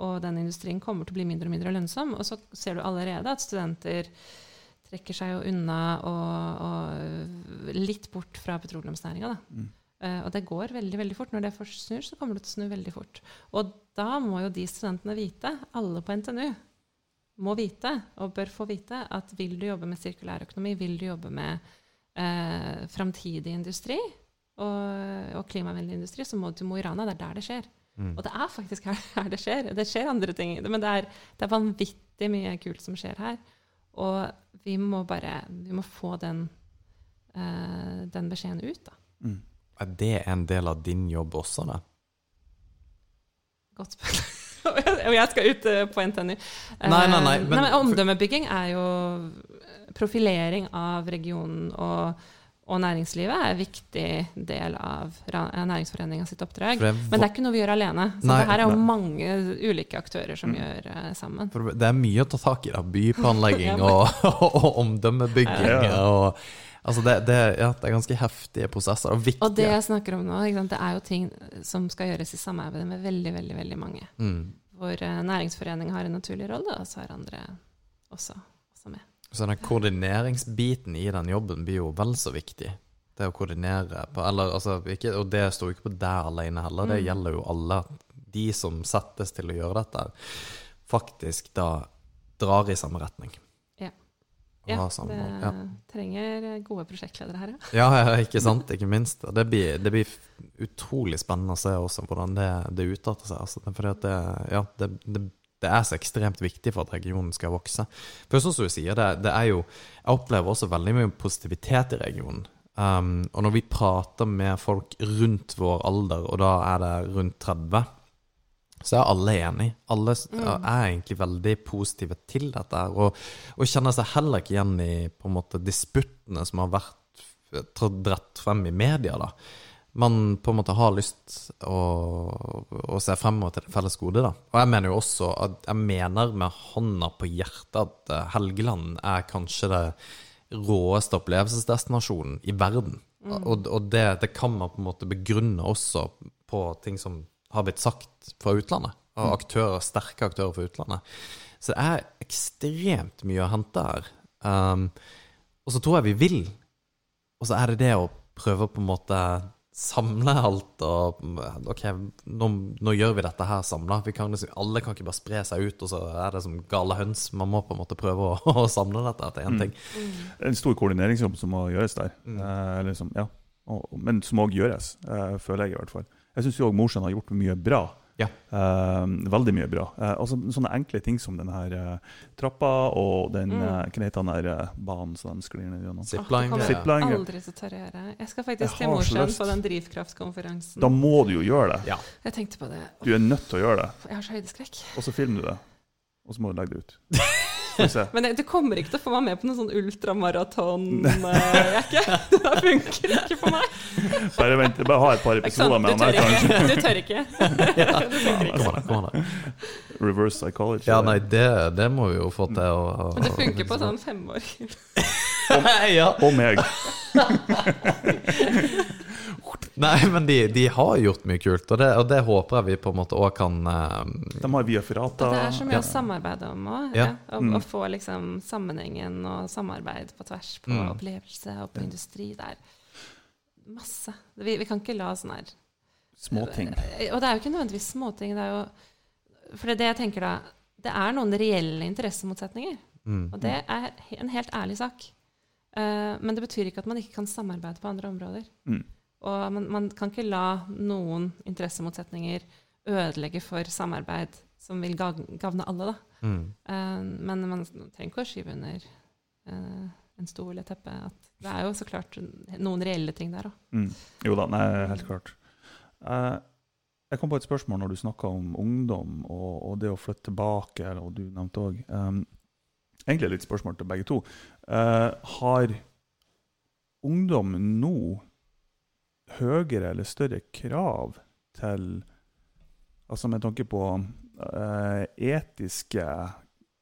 Og den industrien kommer til å bli mindre og mindre lønnsom. Og så ser du allerede at studenter trekker seg jo unna og, og litt bort fra petroleumsnæringa. Mm. Uh, og det går veldig veldig fort. Når det først snur, så kommer det til å snu veldig fort. Og da må jo de studentene vite, alle på NTNU, må vite, og bør få vite, at vil du jobbe med sirkulærøkonomi, vil du jobbe med uh, framtidig industri og, og klimavennlig industri, så må du til Mo i Rana. Det er der det skjer. Mm. Og det er faktisk her, her det skjer. Det skjer andre ting, men det er, det er vanvittig mye kult som skjer her. Og vi må bare vi må få den, uh, den beskjeden ut, da. Mm. Er det en del av din jobb også, da? Godt spørsmål. Og jeg skal ut eh, på NTNU. Eh, Nei, nei, nei, men- men omdømmebygging er jo profilering av regionen og, og næringslivet er en viktig del av Ra- Næringsforeninga sitt oppdrag. Det, Men det er ikke noe vi gjør alene. Så Nei, det her er jo nei. mange ulike aktører som Mm. gjør uh, sammen. For det er mye å ta tak i. da Byplanlegging Ja, og, og, omdømmebygging. Ja, ja. Og, altså det, det, ja, det er ganske heftige prosesser. Og viktige. Og det jeg snakker om nå, ikke sant, det er jo ting som skal gjøres i samarbeid med veldig, veldig, veldig mange. mm. Hvor uh, næringsforening har en naturlig rolle, og så har andre også. Så den koordineringsbiten i den jobben blir jo vel så viktig. Det å koordinere på eller, altså, ikke, Og det står jo ikke på deg alene heller, det Mm. gjelder jo alle. De som settes til å gjøre dette, faktisk da drar i samme retning. Ja. Ja, det. Ja. trenger gode prosjektledere her, ja. Ja, ja, ikke sant? Ikke minst. Det blir, det blir utrolig spennende å se også hvordan det, det utarter seg. Altså, fordi at det, ja, det, det, det er så ekstremt viktig for at regionen skal vokse. For sånn som du sier, det, det er jo Jeg opplever også veldig mye positivitet i regionen. Um, og når vi prater med folk rundt vår alder, og da er det rundt 30, så er alle enig. Alle Mm. er egentlig veldig positive til dette. her, Og, og kjenner seg heller ikke igjen i på en måte disputtene som har vært dratt frem i media. da. Man på en måte har lyst å, å se fremover til det felles gode. da. Og jeg mener jo også at jeg mener med hånda på hjertet at eh, Helgeland er kanskje det råeste opplevelsesdestinasjonen i verden. Og, og det, det kan man på en måte begrunne også på ting som har blitt sagt fra utlandet. Av aktører, sterke aktører fra utlandet. Så det er ekstremt mye å hente her. Um, og så tror jeg vi vil. Og så er det det å prøve på en måte samle alt og OK, nå, nå gjør vi dette her samla. Liksom, alle kan ikke bare spre seg ut, og så er det som gale høns. Man må på en måte prøve å, å samle dette til én ting. En stor koordineringsjobb som må gjøres der. Mm. Eh, liksom, ja. og, men som òg gjøres, eh, føler jeg i hvert fall. Jeg syns òg Mosjøen har gjort mye bra. Ja. Uh, veldig mye bra. Uh, altså, sånne enkle ting som den her uh, trappa og den Mm. uh, Hva heter den der banen som de sklir ned gjennom? Zipline. det kommer ja. Zipline. aldri til å tørre å gjøre. Jeg skal faktisk Jeg til Mosjøen på den drivkraftkonferansen. Da må du jo gjøre det. Ja. Jeg tenkte på det. Du er nødt til å gjøre det. Jeg har så høydeskrekk. Og så filmer du det. Og så må du legge det ut. Men du kommer ikke til å få meg med på noen sånn ultramaraton eh, jekke. Det funker ikke for meg. Bare vent, bare ha et par episoder med Du han her. Du tør ikke. Det funker ikke. Kom an, kom an. Reverse psychology. Ja, nei, det, det må vi jo få til å å- Men det funker på sånn femåring. og, Og meg. Nei, men de, de har gjort mye kult, og det, og det håper jeg vi på en måte òg kan uh, De har Via Ferrata. Og det er så mye Ja. å samarbeide om òg. Ja. Ja. Mm. å få liksom sammenhengen og samarbeid på tvers på Mm. opplevelse og på industri. Det er masse. Vi, vi kan ikke la sånn her Småting. Og det er jo ikke nødvendigvis småting. Det er jo For det er det jeg tenker da Det er noen reelle interessemotsetninger. Mm. Og det er en helt ærlig sak. Uh, men det betyr ikke at man ikke kan samarbeide på andre områder. Mm. Og man, man kan ikke la noen interessemotsetninger ødelegge for samarbeid som vil gag- gagne alle, da. Mm. Eh, men man trenger ikke å skyve under eh, en stol eller teppe. At det er jo så klart noen reelle ting der òg. Mm. Jo da, nei, helt klart. Eh, jeg kom på et spørsmål når du snakka om ungdom og, og det å flytte tilbake, eller- og du nevnte òg Egentlig litt spørsmål til begge to. Eh, har ungdom nå høyere eller større krav til Altså med tanke på eh, etiske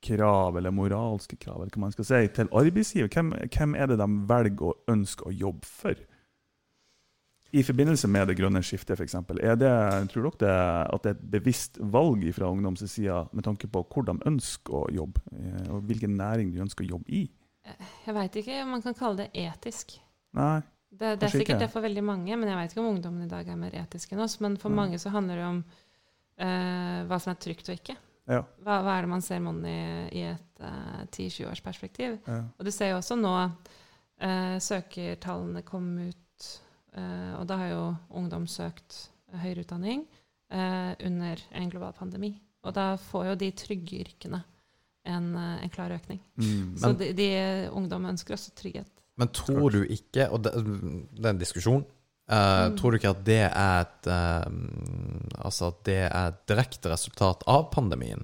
krav eller moralske krav, eller hva man skal si, til arbeidsgiver? Hvem, hvem er det de velger å ønske å jobbe for? I forbindelse med det grønne skiftet, f.eks. Tror dere det, at det er et bevisst valg fra ungdoms side med tanke på hvor de ønsker å jobbe, eh, og hvilken næring de ønsker å jobbe i? Jeg veit ikke om man kan kalle det etisk. Nei. Det, det er sikkert det for veldig mange, men jeg veit ikke om ungdommen i dag er mer etiske enn oss. Men for mm. mange så handler det om uh, hva som er trygt og ikke. Ja. Hva, hva er det man ser money i et uh, 10-20 års perspektiv? ja. Og du ser jo også nå uh, søkertallene kom ut, uh, og da har jo ungdom søkt høyere utdanning eh, under en global pandemi. Og da får jo de trygge yrkene en, eh, en klar økning. Mm. Så de, de ungdom ønsker også trygghet. Men tror du ikke, og det, det er en diskusjon, Uh, Mm. tror du ikke at det er et uh, Altså at det er et direkte resultat av pandemien?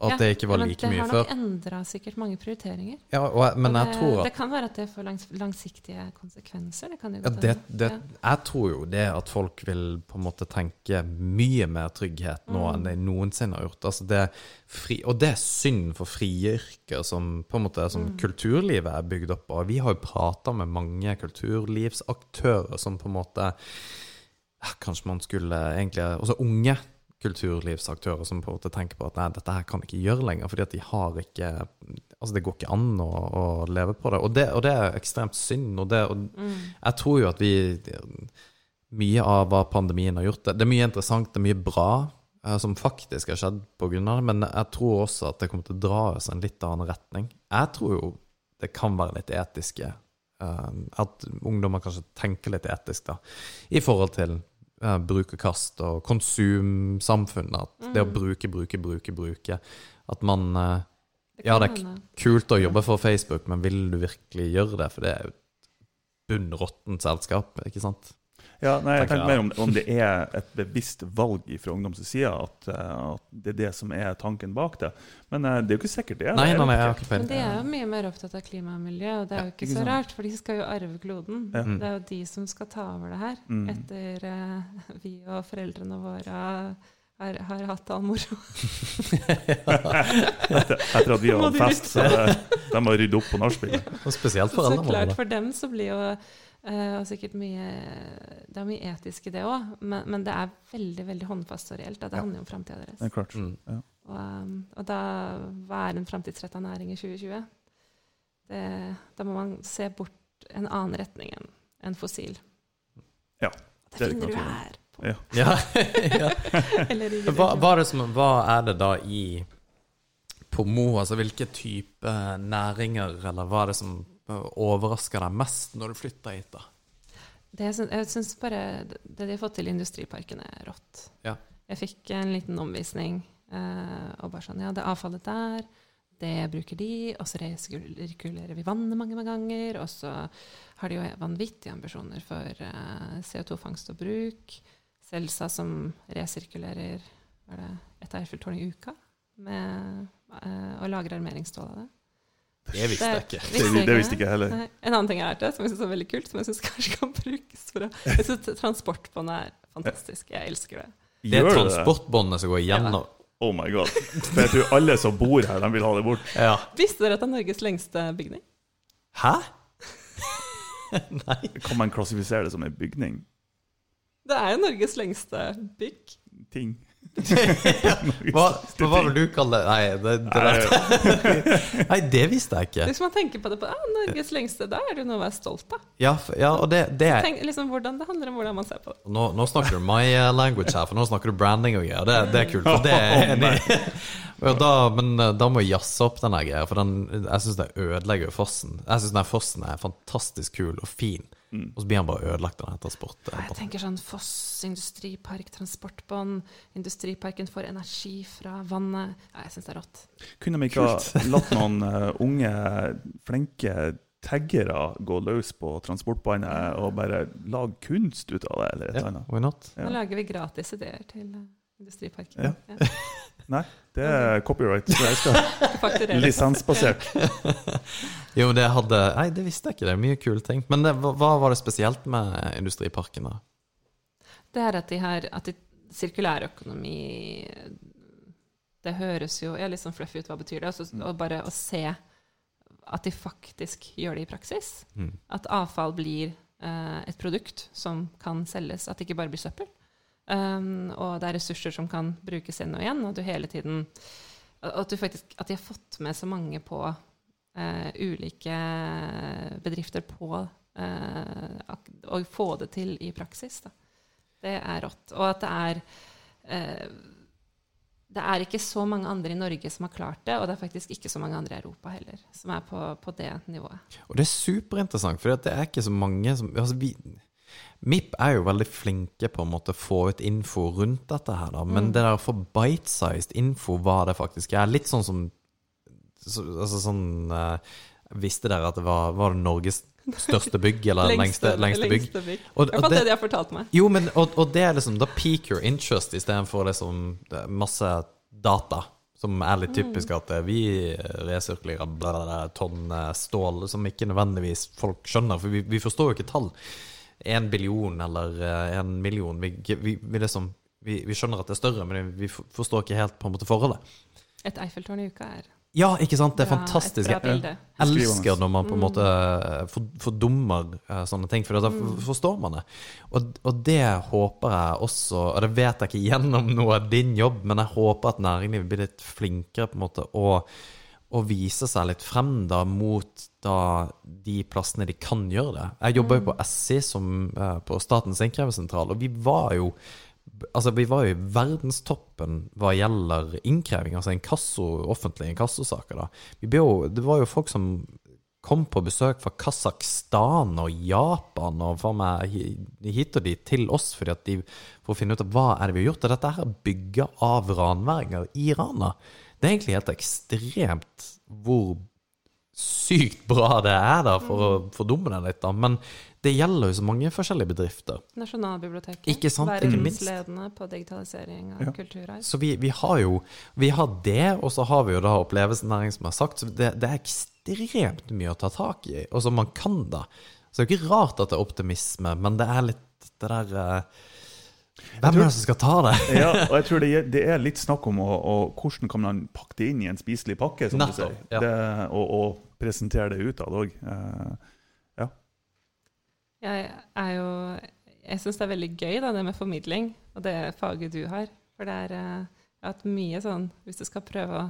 At Ja, det ikke var like mye før. Det har nok endra sikkert mange prioriteringer. Ja, og, men Og jeg tror tror det kan være at det får langs, langsiktige konsekvenser. Det kan jo ja, godt det, det, Ja. Jeg tror jo det at folk vil på en måte tenke mye mer trygghet nå Mm. enn de noensinne har gjort. Altså det fri, og det er synd for frie yrker som på en måte som Mm. kulturlivet er bygd opp av. Vi har jo prata med mange kulturlivsaktører som på en måte Kanskje man skulle egentlig Også unge kulturlivsaktører som på en måte tenker på at nei, dette her kan de ikke gjøre lenger, fordi at de har ikke Altså, det går ikke an å, å leve på det. Og, det. og det er ekstremt synd. Og, det, og Mm. jeg tror jo at vi Mye av hva pandemien har gjort Det, er mye interessant, det er mye bra eh, som faktisk har skjedd pga. det, men jeg tror også at det kommer til å dra oss en litt annen retning. Jeg tror jo det kan være litt etiske eh, At ungdommer kanskje tenker litt etisk, da, i forhold til eh, bruk og konsumsamfunnet. At det å Mm. bruke, bruke, bruke, bruke At man eh, Ja, det er kult å jobbe for Facebook, men vil du virkelig gjøre det? For det er jo et bunnråttent selskap, ikke sant? Ja, nei, jeg Tenker mer om, om det er et bevisst valg fra ungdoms side, at, eh, at det er det som er tanken bak det. Men eh, det er jo ikke sikkert det Nei, det. Nei, jeg har ikke. Men de er jo mye mer opptatt av klima og miljø, og det er jo ikke ikke så rart, for de skal jo arve kloden. Ja. Mm. Det er jo de som skal ta over det her, Mm. etter uh, vi og foreldrene våre har, har hatt all moro. Etter, etter at vi har hatt fest, så de må rydde opp på nachspielet. Og spesielt Så klart for dem så blir jo eh, og sikkert mye Det er mye etisk i det òg, men, men det er veldig veldig håndfast og reelt. At det Ja. handler jo om framtida deres. Det er klart. Mm. Og, um, og da, hva er en framtidsretta næring i 2020? Det, da må man se bort en annen retning enn en fossil. Ja, Det, det er det finner du her. På, Ja. Ja, ja. Hva, hva, er som, hva er det da i på Mo? Altså hvilke type næringer, eller hva er det som overrasker deg mest når du flytter hit, da? Det, jeg syns- syns bare det de har fått til i industriparken, er rått. Ja. Jeg fikk en liten omvisning, eh, og bare sånn Ja, det er avfallet der. Det bruker de, og så resirkulerer vi vannet mange mange ganger. Og så har de jo vanvittige ambisjoner for eh, CO2-fangst og -bruk. Selsa som resirkulerer hva er det, et Eiffeltårn i uka med, eh, og lager armeringsstål av det. Det visste jeg ikke. Det, det visste ikke jeg heller. Nei. En annen ting jeg lærte, som jeg synes er veldig kult, som jeg synes kanskje kan brukes for å Jeg synes Transportbåndet er fantastisk. Jeg elsker det. Det er transportbåndet som går gjennom Oh my god. For jeg tror alle som bor her, de vil ha det bort. Ja. Visste dere at det er Norges lengste bygning? Hæ? Nei. Kan man klassifisere det som en bygning? Det er jo Norges lengste bygg. Ting. Hva, hva var det du kalle det? Nei, det, det der. Nei, det visste jeg ikke. Hvis man tenker på det på ja, Norges lengste, da er det noe å være stolt av. Ja, ja og det, det er Tenk, liksom, hvordan, det handler om hvordan man ser på det. nå, nå snakker du my eh, language her, for nå snakker du branding og greier. Det, det er kult. For det er jeg enig i. Ja, da, men eh, da må jeg jazze opp den greia, for den, jeg syns det ødelegger fossen. Jeg syns den fossen er fantastisk kul og fin, og så blir han bare ødelagt av den transport. Jeg tenker sånn Foss industripark, transportbånd, industriparken får energi fra vannet. Ja, jeg syns det er rått. Kunne vi ikke ha latt noen uh, unge, flinke taggere gå løs på transportbåndet og bare lage kunst ut av det, eller et eller annet? why not? Ja. Nå lager vi gratis ideer til eh, industriparken. Ja. Ja. Nei, det er copyright. Så jeg skal lisensbasert. Jo, det hadde Nei, det visste jeg ikke. Det er mye kule ting. Men det, hva, hva var det spesielt med industriparken, da? Det er at de har at de, sirkulærøkonomi Det høres jo er litt sånn fluffy ut, hva betyr det? Altså, og bare å se at de faktisk gjør det i praksis. Mm. At avfall blir eh, et produkt som kan selges, at det ikke bare blir søppel. Um, og det er ressurser som kan brukes igjen og igjen, og at du hele tiden at, du faktisk, at de har fått med så mange på eh, ulike bedrifter på eh, å få det til i praksis. Da. Det er rått. Og at det er eh, Det er ikke så mange andre i Norge som har klart det, og det er faktisk ikke så mange andre i Europa heller som er på, på det nivået. Og det er superinteressant, for det er ikke så mange som altså vi, MIP er jo veldig flinke på en måte å få ut info rundt dette her, da. Men det der å få bite-sized info, hva det faktisk er Litt sånn som så, Altså sånn eh, Visste dere at det var, var det Norges største bygg, eller lengste, lengste bygg? lengste bygg. Og- og fall det- det de har fortalt meg. Jo, men og, og det er liksom Da peak your interest istedenfor liksom masse data. Som er litt typisk at eh, vi resirkulerer tonn eh, stål som ikke nødvendigvis folk skjønner, for vi, vi forstår jo ikke tall. En billion eller en million. Vi, vi, vi, liksom, vi, vi skjønner at det er større, men vi forstår ikke helt på en måte forholdet. Et Eiffeltårn i uka er Ja, ikke sant? Det er bra- fantastisk. Jeg elsker når man på en måte eh, fordummer eh, sånne ting, for da forstår man det. Og, og det håper jeg også, og det vet jeg ikke gjennom noe av din jobb, men jeg håper at næringslivet blir litt flinkere på en måte å, å vise seg litt frem da mot da de plassene de kan gjøre det. Jeg jobber jo på SI, som, eh, på Statens innkrevesentral, og vi var jo Altså, vi var jo i verdenstoppen hva gjelder innkreving, altså inkasso, offentlige inkassosaker. da. Jo, det var jo folk som kom på besøk fra Kasakhstan og Japan og for meg hit og dit til oss fordi at de, for å finne ut av hva er det vi har gjort. Og dette her er bygga av ranværinger i Rana. Det er egentlig helt ekstremt hvor sykt bra det er, da, for å fordumme det litt. da. Men det gjelder jo så mange forskjellige bedrifter. Nasjonalbiblioteket. Ikke sant. Verdensledende på digitalisering av Ja. kulturarv. Så vi, vi har jo Vi har det, og så har vi jo da opplevelsenæring, som jeg har sagt. Så det, det er ekstremt mye å ta tak i, og som man kan da. Så det er jo ikke rart at det er optimisme, men det er litt det der eh, tror, er det som skal ta det? Ja, og jeg tror det, det er litt snakk om å, å, hvordan kan man pakke det inn i en spiselig pakke, som Nettopp, du sier. ja. Det, og, og presentere det utad òg. Jeg er jo Jeg syns det er veldig gøy, da, det med formidling, og det faget du har. For det er eh, Jeg har hatt mye sånn Hvis du skal prøve å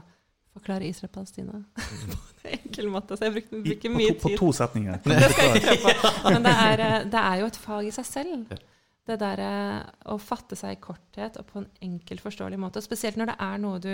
forklare Israel-Palestina på en enkel måte Så jeg bruker, bruker på, mye to, på tid. to setninger. Det skal jeg ikke prøve på. Men det er, eh, det er jo et fag i seg selv. Det der eh, å fatte seg i korthet og på en enkel, forståelig måte. Spesielt når det er noe du,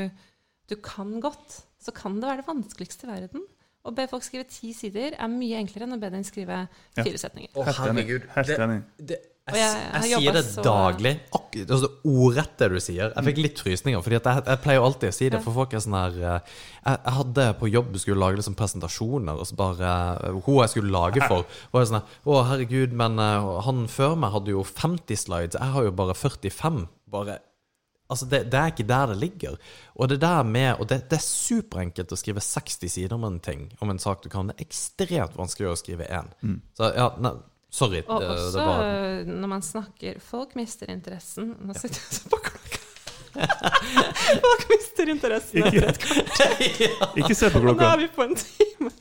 du kan godt, så kan det være det vanskeligste i verden. Å be folk skrive ti sider er mye enklere enn å be dem skrive Ja. fire setninger. Å, herregud. Herregud. Det, det, jeg, jeg jeg, har sier det så- daglig. Ak altså, ordrett det du sier. Jeg fikk litt frysninger, fordi jeg, jeg pleier jo alltid å si det. For folk er sånn her eh, jeg, jeg hadde på jobb skulle lage liksom presentasjoner, og så bare eh, Hun jeg skulle lage for, var jo sånn her Å, herregud, men eh, han før meg hadde jo 50 slides, jeg har jo bare 45. Bare Altså, det, det er ikke der det ligger. Og det der med Og det, det er superenkelt å skrive 60 sider om en ting, om en sak du kan. Det er ekstremt vanskelig å skrive én. Så ja, nei, sorry. Og det, også det var når man snakker Folk mister interessen. Nå sitter jeg så på klokka. Folk mister interessen etter et kvarter. Ikke se på klokka. nå er vi på en time.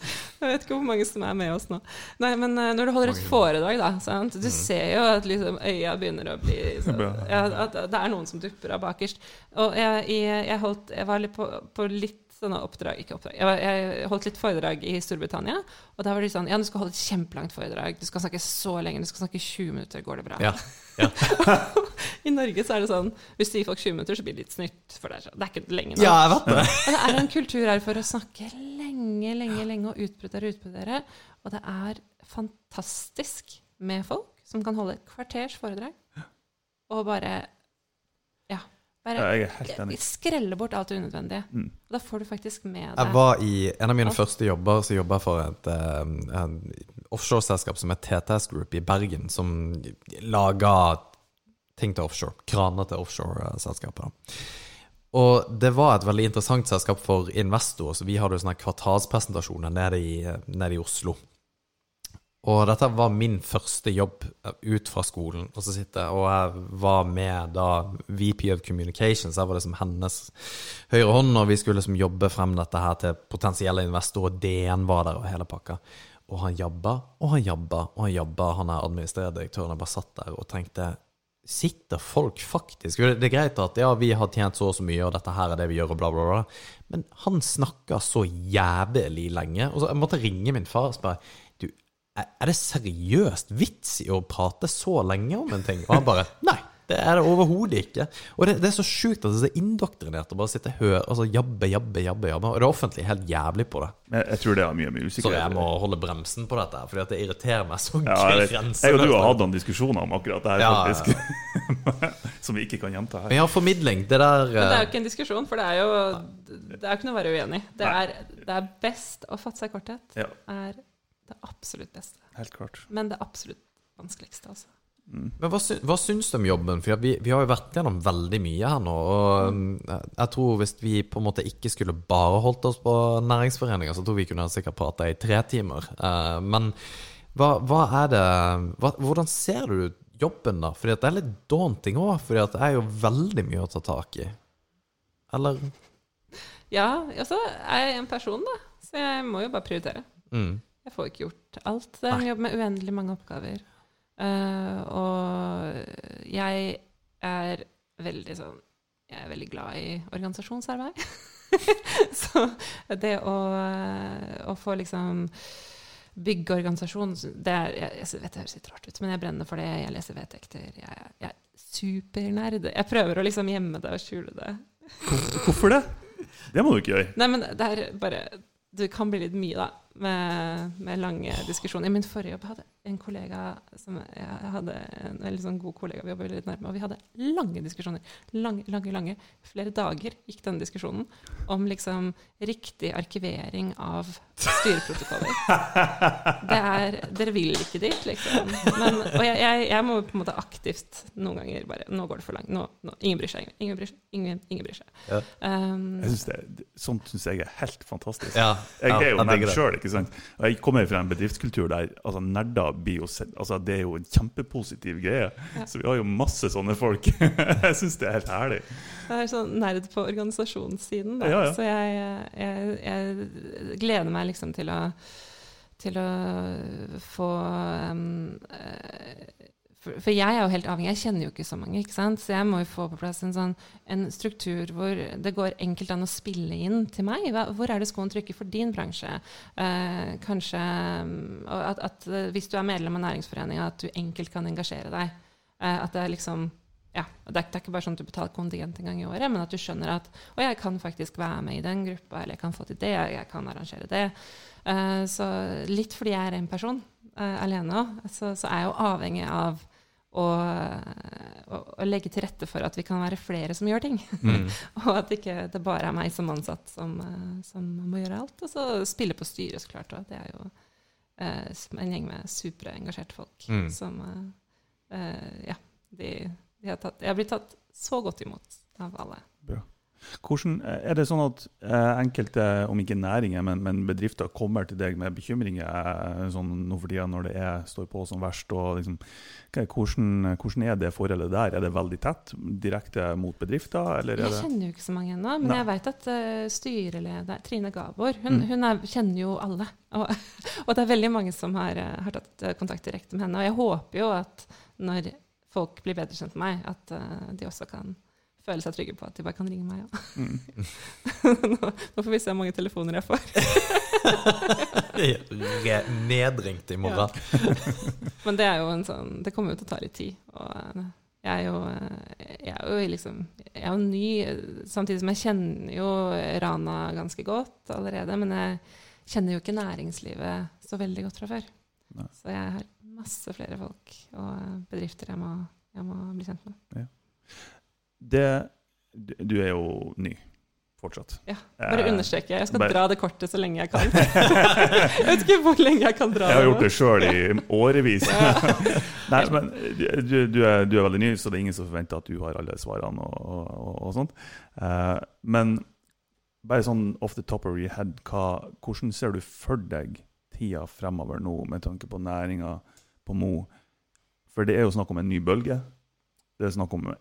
Jeg vet ikke hvor mange som er med oss nå. Nei, men eh, når du holder et foredrag, da sant? Mm. Du ser jo at liksom øya begynner å bli så, ja, At det er noen som dupper av bakerst. Og jeg, jeg, holdt, jeg var litt på, på litt sånne oppdrag Ikke oppdrag. Jeg, var, jeg holdt litt foredrag i Storbritannia, og da var det sånn Ja, du skal holde et kjempelangt foredrag. Du skal snakke så lenge. Du skal snakke 20 minutter. Går det bra? Ja. I Norge så er det sånn Hvis du gir folk 20 minutter, så blir det litt snytt. For det er, det er ikke lenge nå. Ja, jeg vet det. Og det er en kultur her for å snakke lenge, lenge, lenge og utbrodere og utbrodere. Og det er fantastisk med folk som kan holde et kvarters foredrag og bare Ja. Ja, jeg er helt enig. skrelle bort alt det unødvendige. Mm. Og da får du faktisk med Jeg var i en av mine Alt. første jobber, så jobba for et et en offshoreselskap som er TTS Group i Bergen, som laga ting til offshore. Kraner til offshoreselskaper. Og det var et veldig interessant selskap for investorer, så vi hadde jo sånne kvartalspresentasjoner nede i, nede i Oslo. Og dette var min første jobb eh, ut fra skolen. Og så sitter jeg, og jeg var med da VP of Communications. Jeg var liksom hennes høyre hånd, og vi skulle liksom jobbe frem dette her til potensielle investorer. og DN var der, og hele pakka. Og han jabba, og han jabba, og han jabba. Han er administrerende direktøren. Jeg bare satt der og tenkte Sitter folk faktisk Det er greit at ja, vi har tjent så og så mye, og dette her er det vi gjør, og bla, bla, bla. Men han snakka så jævlig lenge. Og så jeg måtte ringe min far og spørre er det seriøst vits i å prate så lenge om en ting? Og han bare Nei, det er det overhodet ikke. Og det, det er så sjukt at det er indoktrinert å bare sitte og høre altså jabbe, jabbe, jabbe. jabbe. Og det offentlige er helt jævlig på det. Jeg, jeg tror det har mye med Så jeg må holde bremsen på dette, fordi at det irriterer meg så ja, grenseløst. jeg og du har hatt noen diskusjoner om akkurat det her, Ja, faktisk. Som vi ikke kan gjenta her. Men ja, formidling, det der Men det er eh, jo ikke en diskusjon, for det er jo Det er jo ikke noe å være uenig i. Det, det er best å fatte seg i korthet. Ja, er det absolutt beste. helt klart. Men det absolutt vanskeligste, altså. Mm. Men hva, sy hva syns du om jobben? For vi, vi har jo vært gjennom veldig mye her nå. Og um, jeg tror hvis vi på en måte ikke skulle bare holdt oss på næringsforeninger, så tror vi kunne sikkert prata i tre timer. Uh, men hva, hva er det hva, Hvordan ser du jobben, da? Fordi det er litt daunting òg, fordi det er jo veldig mye å ta tak i. Eller Ja, altså er jeg en person, da. Så jeg må jo bare prioritere. mm. Jeg får ikke gjort alt. Det er en Nei. jobb med uendelig mange oppgaver. Uh, og jeg er veldig sånn Jeg er veldig glad i organisasjonsarbeid. Så det å, å få liksom bygge organisasjon det er, jeg, jeg vet det høres litt rart ut, men jeg brenner for det. Jeg leser vedtekter. Jeg, jeg er supernerd. Jeg prøver å liksom gjemme det og skjule det. Hvorfor det? Det må du ikke gjøre. Nei, men det er bare Det kan bli litt mye, da, med, med lange diskusjoner. I min forrige jobb hadde en kollega som jeg hadde en veldig sånn god kollega, vi jobber litt nærme, og vi hadde lange diskusjoner. Lange, lange, lange. Flere dager gikk denne diskusjonen om liksom riktig arkivering av styreprotokoller. Det er Dere vil ikke dit, liksom. Men, og jeg, jeg, jeg må på en måte aktivt noen ganger bare Nå går det for langt. Nå, nå, ingen bryr seg. Ingen bryr seg. Ingen, ingen bryr seg. Ja. Um, Jeg synes det, sånt syns jeg er helt fantastisk. Ja. Jeg ja, er jo jeg nerd sjøl, ikke sant. Jeg kommer fra en bedriftskultur der altså, nerder blir jo sett Altså, det er jo en kjempepositiv greie. Ja. Så vi har jo masse sånne folk. jeg syns det er helt herlig. Jeg er sånn nerd på organisasjonssiden, da. Ja, ja. Så jeg, jeg, jeg gleder meg liksom til å til å få um, for, for jeg er jo helt avhengig, jeg kjenner jo ikke så mange, ikke sant? så jeg må jo få på plass en, sånn, en struktur hvor det går enkelt an å spille inn til meg. Hva, hvor er det skoen trykker for din bransje? Eh, kanskje um, at, at eh, hvis du er medlem av næringsforeninga, at du enkelt kan engasjere deg. Eh, at det er liksom ja, det er, det er ikke bare sånn at du betaler kontingent en gang i året, men at du skjønner at å, jeg kan faktisk være med i den gruppa, eller jeg kan få til det, jeg kan arrangere det. Uh, så litt fordi jeg er en person uh, alene òg, så, så er jeg jo avhengig av å, og, og, legge til rette for at vi kan være flere som gjør ting. Mm. og at ikke det bare er meg som ansatt som, eh, som må gjøre alt. Og så spille på styret, så klart. Og det er jo eh, en gjeng med superengasjerte folk Mm. som eh, eh, Ja, de, de har tatt Jeg har blitt tatt så godt imot av alle. Bra. Hvordan, er det sånn at eh, enkelte, om ikke næringer, men, men bedrifter kommer til deg med bekymringer eh, sånn nå for tida når det er, står på som verst? og liksom, hvordan, hvordan er det forholdet der? Er det veldig tett, direkte mot bedrifter? Eller er Jeg kjenner jo ikke så mange ennå, men Nei. jeg vet at uh, styreleder Trine Gabor hun, Mm. hun er, kjenner jo alle. Og, og det er veldig mange som har, eh, har tatt eh, kontakt direkte med henne. Og jeg håper jo at når folk blir bedre kjent med meg, at uh, de også kan føle seg trygge på at de bare kan ringe meg. Ja. mm. nå, nå får vi se hvor mange telefoner jeg får. Nedringt i morgen. Men det er jo en sånn Det kommer jo til å ta litt tid. Og eh, jeg er jo, eh, jeg er jo liksom Jeg er jo ny, samtidig som jeg kjenner jo Rana ganske godt allerede. Men jeg kjenner jo ikke næringslivet så veldig godt fra før. Nei. Så jeg har masse flere folk og bedrifter jeg må, jeg må bli kjent med. Det du er jo ny fortsatt. Ja, Bare Eh, understreke. Jeg skal bare- dra det kortet så lenge jeg kan. jeg vet ikke hvor lenge jeg kan dra det. Jeg har gjort det sjøl i årevis. Nei, men du, du, er, du er veldig ny, så det er ingen som forventer at du har alle svarene og, og, og sånt. Uh, men bare sånn off the top of your head, hva, hvordan ser du for deg tida fremover nå med tanke på næringa på Mo? For det er jo snakk om en ny bølge. Det er snakk om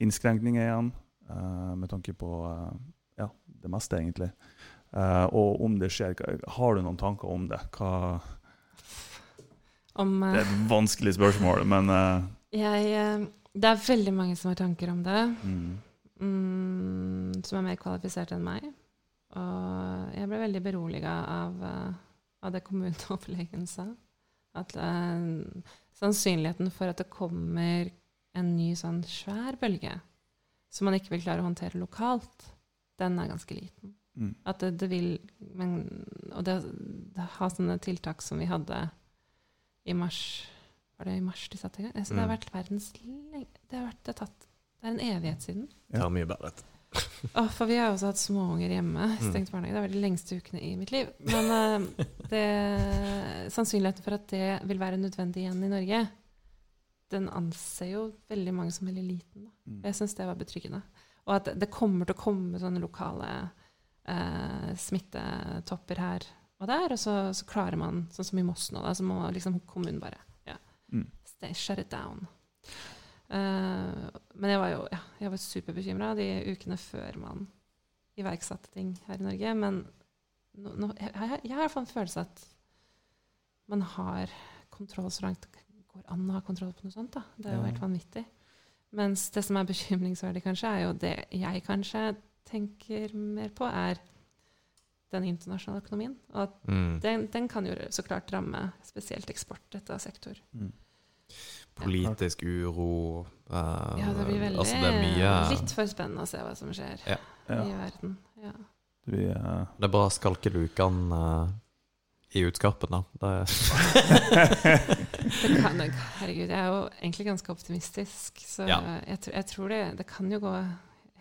innskrenkninger igjen, eh, med tanke på eh, ja, det meste, egentlig. Eh, og om det skjer, har du noen tanker om det? Hva Om, det er et vanskelig spørsmål, men jeg, det er veldig mange som har tanker om det. mm, mm, som er mer kvalifisert enn meg. Og jeg ble veldig beroliga av, av det kommuneoverlegen sa. At uh, sannsynligheten for at det kommer en ny sånn svær bølge som man ikke vil klare å håndtere lokalt, den er ganske liten. mm, At det, det vil men, Og det, det ha sånne tiltak som vi hadde i mars Var det i mars de satte i gang? Så det har Mm. vært verdens lenge, det, har vært, det, har tatt, det er en evighet siden. Ja, mye bedre. oh, for vi har også hatt småunger hjemme. Mm. Stengt barnehage. Det har vært de lengste ukene i mitt liv. Men uh, det, sannsynligheten for at det vil være nødvendig igjen i Norge, den anser jo veldig mange som veldig liten. Da. mm. Jeg syns det var betryggende. Og at det kommer til å komme sånne lokale eh, smittetopper her og der, og så, så klarer man, sånn som i Moss nå, da, så må liksom kommunen bare ja, Mm. stay, shut it down. Eh, men jeg var jo ja, jeg var superbekymra de ukene før man iverksatte ting her i Norge. Men nå, nå, jeg, jeg, jeg har i hvert fall en følelse at man har kontroll så langt går an å ha kontroll på noe sånt. Da. Det er jo Ja. helt vanvittig. Mens det som er bekymringsverdig, kanskje, er jo det jeg kanskje tenker mer på, er den internasjonale økonomien. Og at Mm. den, den kan jo så klart ramme spesielt eksportrettet sektor. Mm. Politisk uro eh, Ja, det blir veldig Altså, det mye Litt for spennende å se hva som skjer Ja. i verden. Ja. Det, blir, uh, Det er bare skalkelukene uh, i utskarpen, da. Det er, Det kan, herregud, jeg er jo egentlig ganske optimistisk, så Ja. jeg, jeg tror det, det kan jo gå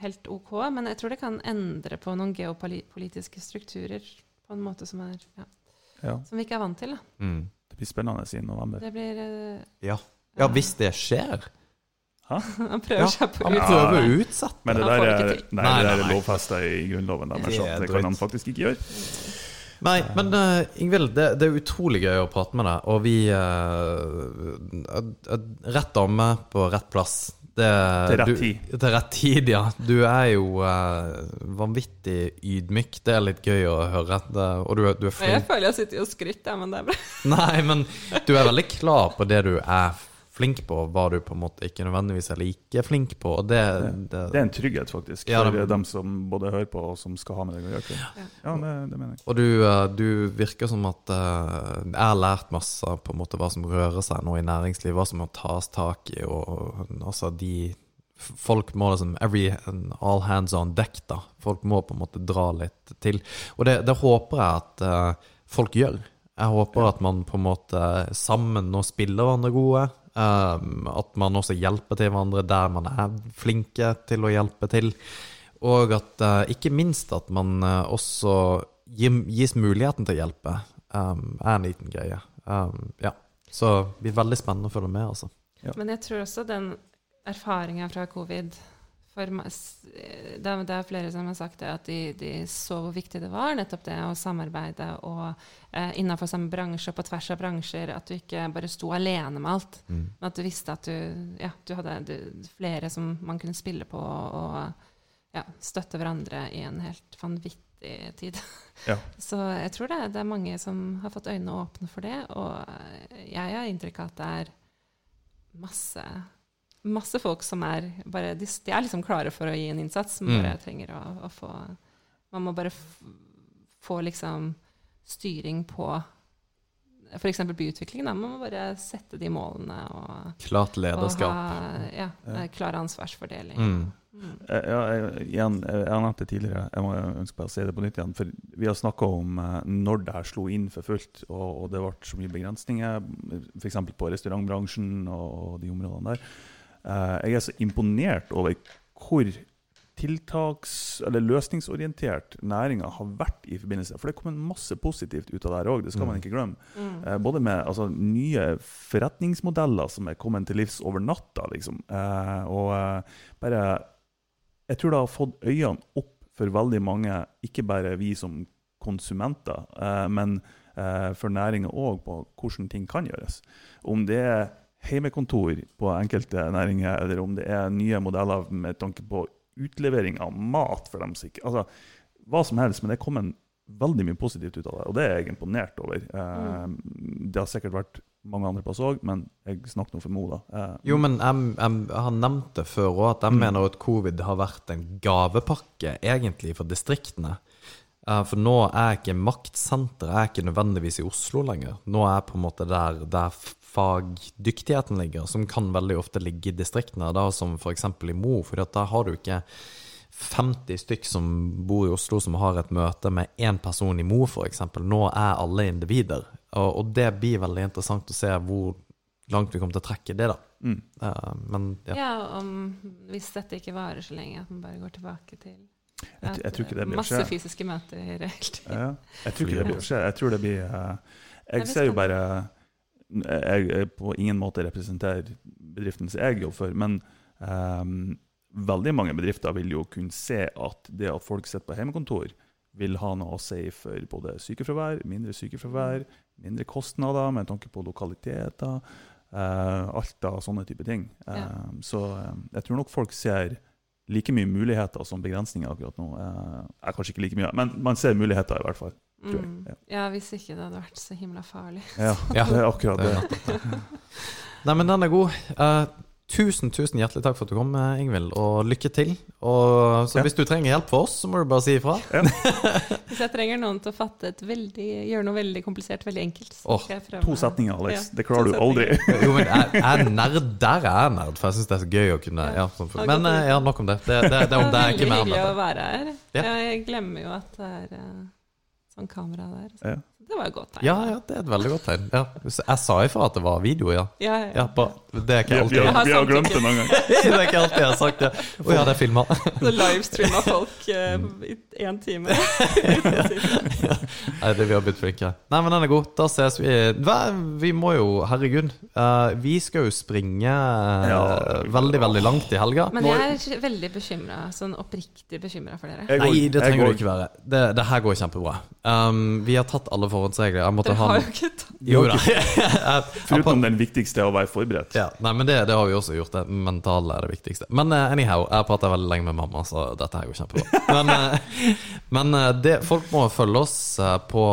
helt OK. Men jeg tror det kan endre på noen geopolitiske strukturer på en måte som, er, ja, ja, som vi ikke er vant til. Da. mm. det blir spennende i november. Det blir uh, ja. ja, hvis det skjer. Han prøver Ja, seg på Han Ja. prøver å utsette Men det der er, nei, Nei, det der er lovfesta i Grunnloven. deres, Det så er det kan han faktisk ikke gjøre. Nei, men uh, Ingvild, det, det er utrolig gøy å prate med deg. Og vi uh, Rett dame på rett plass. Det, Til rett du, tid. Til rett tid, ja. Du er jo uh, vanvittig ydmyk. Det er litt gøy å høre. Det, og du, du er Jeg føler jeg sitter og skryter, men det er bra. Nei, men du er veldig klar på det du er flink på, hva du på en måte ikke nødvendigvis er like flink på. Og det, det, Det er en trygghet, faktisk, Ja, for det- dem som både hører på og som skal ha med deg å gjøre. Ja. Ja, det, det mener jeg. Og du, eh, du virker som at eh, jeg har lært masse på en måte hva som rører seg nå i næringslivet, hva som må tas tak i, og altså de Folk må liksom every, All hands on deck, da. Folk må på en måte dra litt til. Og det, det håper jeg at uh, folk gjør. Jeg håper at man på en måte sammen nå spiller hverandre gode. Um, at man også hjelper til hverandre der man er flinke til å hjelpe til. Og at uh, ikke minst at man uh, også gir, gis muligheten til å hjelpe, um, er en liten greie. Um, ja. Så det blir veldig spennende å følge med, altså. Men jeg tror også den erfaringa fra covid for eh, det, er- er flere som har sagt det, at de, de så hvor viktig det var, nettopp det å samarbeide og eh, innenfor samme bransje og på tvers av bransjer. At du ikke bare sto alene med alt, Mm. men at du visste at du, ja, du hadde du, flere som man kunne spille på og ja, støtte hverandre i en helt vanvittig tid. Ja. Så jeg tror det, det er mange som har fått øynene åpne for det, og eh, jeg har inntrykk av at det er masse Masse folk som er bare De, de er liksom klare for å gi en innsats, som Mm. bare trenger å, å få Man må bare f få liksom styring på f.eks. byutvikling. Da. Man må bare sette de målene og, Klart og lederskap. ha ja, Ja. klar ansvarsfordeling. Mm. Mm. Eh, Ja, igjen, jeg har nevnt det tidligere, jeg må ønske bare å si det på nytt igjen. For vi har snakka om eh, når det her slo inn for fullt, og, og det ble så mye begrensninger, f.eks. på restaurantbransjen og, og de områdene der. Eh, jeg er så imponert over hvor tiltaks- eller løsningsorientert næringa har vært i forbindelse. For det kommer en masse positivt ut av det her òg, det skal man Mm. ikke glemme. Mm. Eh, både med altså, nye forretningsmodeller som er kommet til livs over natta, liksom. Eh, og eh, bare Jeg tror det har fått øynene opp for veldig mange, ikke bare vi som konsumenter, men for næringa òg, på hvordan ting kan gjøres. Om det er heimekontor på enkelte næringer, eller om det er nye modeller med tanke på utlevering av mat for dem sikkert, Altså hva som helst, men det kom en veldig mye positivt ut av det, og det er jeg imponert over. Mm. Det har sikkert vært mange andre plasser òg, men jeg snakker nå for Mo, da. Eh, Jo, men jeg, jeg har nevnt det før òg, at jeg Mm. mener at covid har vært en gavepakke egentlig for distriktene. Eh, For nå er ikke maktsenteret er ikke nødvendigvis i Oslo lenger. Nå er jeg på en måte der, der fagdyktigheten ligger, som kan veldig ofte ligge i distriktene. Da, som f.eks. i Mo, for da har du ikke 50 stykk som bor i Oslo som har et møte med én person i Mo, f.eks. Nå er alle individer. Og, og det blir veldig interessant å se hvor langt vi kommer til å trekke det, da. mm. Uh, men ja. Ja, om, hvis dette ikke varer så lenge, at man bare går tilbake til Jeg, jeg tror ikke det blir å masse fysiske møter hele tiden. Ja, jeg tror ikke det blir å skje. Jeg tror det blir uh, Jeg ser jo bare Jeg jeg på ingen måte representerer bedriften som jeg jobber for, men um, veldig mange bedrifter vil jo kunne se at det at folk sitter på hjemmekontor, vil ha noe å si for både sykefravær, mindre sykefravær, mindre kostnader med tanke på lokaliteter, uh, alt av sånne type ting. Ja. Ehm, så um, jeg tror nok folk ser like mye muligheter som begrensninger akkurat nå. Uh, er kanskje ikke like mye, men man ser muligheter i hvert fall. Mm. Ja. Ja, hvis ikke det hadde vært så himla farlig. Ja, Ja. det er akkurat Det det. er. Nei, men den er god. Uh, tusen, tusen hjertelig takk for at du kom, eh, Ingvild, og lykke til. Og, så Ja. hvis du trenger hjelp for oss, så må du bare si ifra. Hvis jeg trenger noen til å fatte et veldig, gjøre noe veldig komplisert veldig enkelt, så Åh, skal jeg prøve. To setninger, Alex. Ja, Det klarer du aldri. Jo, men jeg, jeg er nerd. Der er jeg nerd, for jeg syns det er så gøy å kunne ja, sånn, Men eh, ja, nok om det. Det, det, det, om det er ikke veldig mer enn hyggelig å være her. Ja. Jeg glemmer jo at det er sånn kamera der. Så Ja. Det var et godt tegn. Ja, ja, det er et veldig godt tegn. Ja. Jeg sa ifra at det var video, ja. Ja, ja. ja. Det er ikke Vi, vi, har, vi har glemt det noen gang. Det er ikke alltid jeg har sagt det. Å ja, det er filma. Så livestreama folk eh, i én time. Nei, det vi har blitt flinke. Nei, men den er god. Da ses vi. Hva? Vi må jo, herregud. eh, vi skal jo springe eh, Ja. veldig, veldig langt i helga. Men jeg er veldig bekymra, sånn oppriktig bekymra for dere. Går, Nei, det trenger du ikke være. Det, det her går kjempebra. Um, vi har tatt alle forhåndsregler. Jeg måtte Dere har jo ikke tatt Jo da. Foruten den viktigste, å være forberedt. Ja, nei, men det, det har vi også gjort. Det mentale er det viktigste. Men uh, anyhow, jeg prater veldig lenge med mamma, så dette her går kjempebra. Men, uh, men uh, det, folk må følge oss på,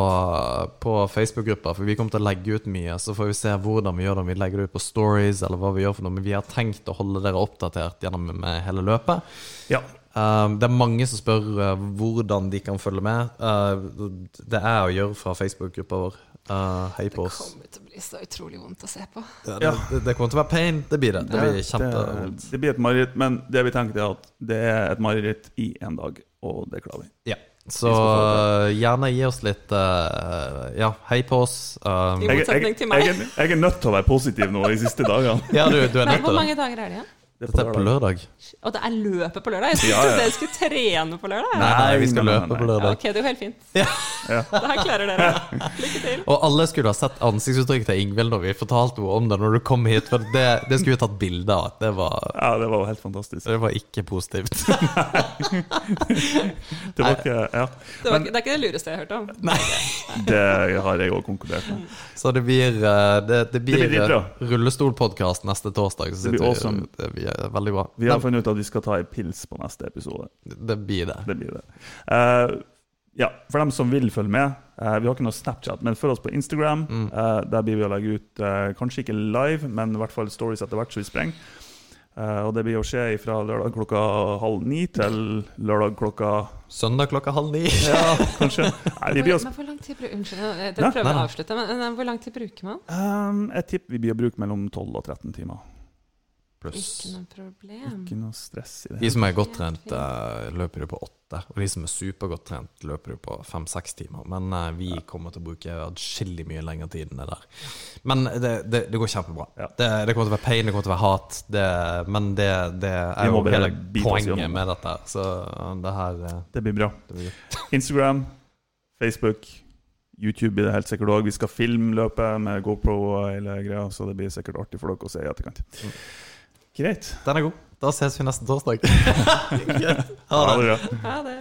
på Facebook-gruppa, for vi kommer til å legge ut mye. Så får vi se hvordan vi gjør det, om vi legger det ut på stories eller hva vi gjør for noe. Men vi har tenkt å holde dere oppdatert gjennom med hele løpet. Ja. Det er mange som spør hvordan de kan følge med. Det er å gjøre fra Facebook-gruppa vår. Uh, hei Det på oss. kommer til å bli så utrolig vondt å se på. Ja, det, det, det kommer til å være pain. Det blir det. Det blir det, det blir et mareritt, men det vi tenkte er at det er et mareritt i en dag, og det klarer vi. Ja. Så uh, gjerne gi oss litt uh, Ja, hei på oss. Um, I Jeg, jeg, motsetning til meg. jeg, er- jeg er nødt til å være positiv nå de siste dagene. ja, du, du er nødt hvor til det. mange dager er det igjen? Det Dette er på lørdag. Og det er løpet på lørdag? Jeg trodde Ja, ja. dere skulle trene på lørdag. Nei, nei, vi skal nei, nei, løpe nei. på Ja, lørdag. ok, det går helt fint. Ja. Ja. Det her klarer dere. Lykke til. Og alle skulle ha sett ansiktsuttrykket til Ingvild når vi fortalte henne om det når du kom hit. For det, det skulle vi tatt bilde av. Det var, ja, det var jo helt fantastisk. det var ikke positivt. Det var ikke Ja, Det, var, ikke- det er ikke det lureste jeg har hørt om. Nei. det har jeg òg konkludert med. Så det blir, eh, det, det blir, blir rullestolpodkast neste torsdag. Så Det blir awesome. det blir veldig bra. Vi har funnet ut at vi skal ta ei pils på neste episode. det blir det. Det blir det. Uh, ja, For dem som vil følge med, uh, vi har ikke noe Snapchat, men følg oss på Instagram. Mm. Uh, der blir vi å legge ut uh, kanskje ikke live, men i hvert fall stories etter hvert, så vi sprenger. Eh, og det blir å skje fra lørdag klokka halv ni til lørdag klokka Søndag klokka halv ni. Ja, kanskje. Nei, vi blir også... men hvor lang tid bruker Unnskyld, jeg prøver å avslutte, men men hvor lang tid bruker man? um, Jeg tipper vi blir å bruke mellom 12 og 13 timer. Pluss. Ikke noe problem. Ikke noe stress i det. De som er godt trent, eh, løper jo på åtte. Og de som er supergodt trent, løper jo på fem-seks timer. Men uh, vi kommer til å bruke adskillig mye lengre tid enn det der. Men det, det, det går kjempebra. Ja. Det, det kommer til å være pain, det kommer til å være hat. Det, men det, det er jo hele poenget med dette. Så det her uh, Det blir bra. det blir. Instagram, Facebook, YouTube blir det helt sikkert òg. Vi skal filme løpet med GoPro og hele greia, så det blir sikkert artig for dere å se i etterkant. Mm. Greit. Den er god. Da ses vi neste torsdag. Ha det. Ha det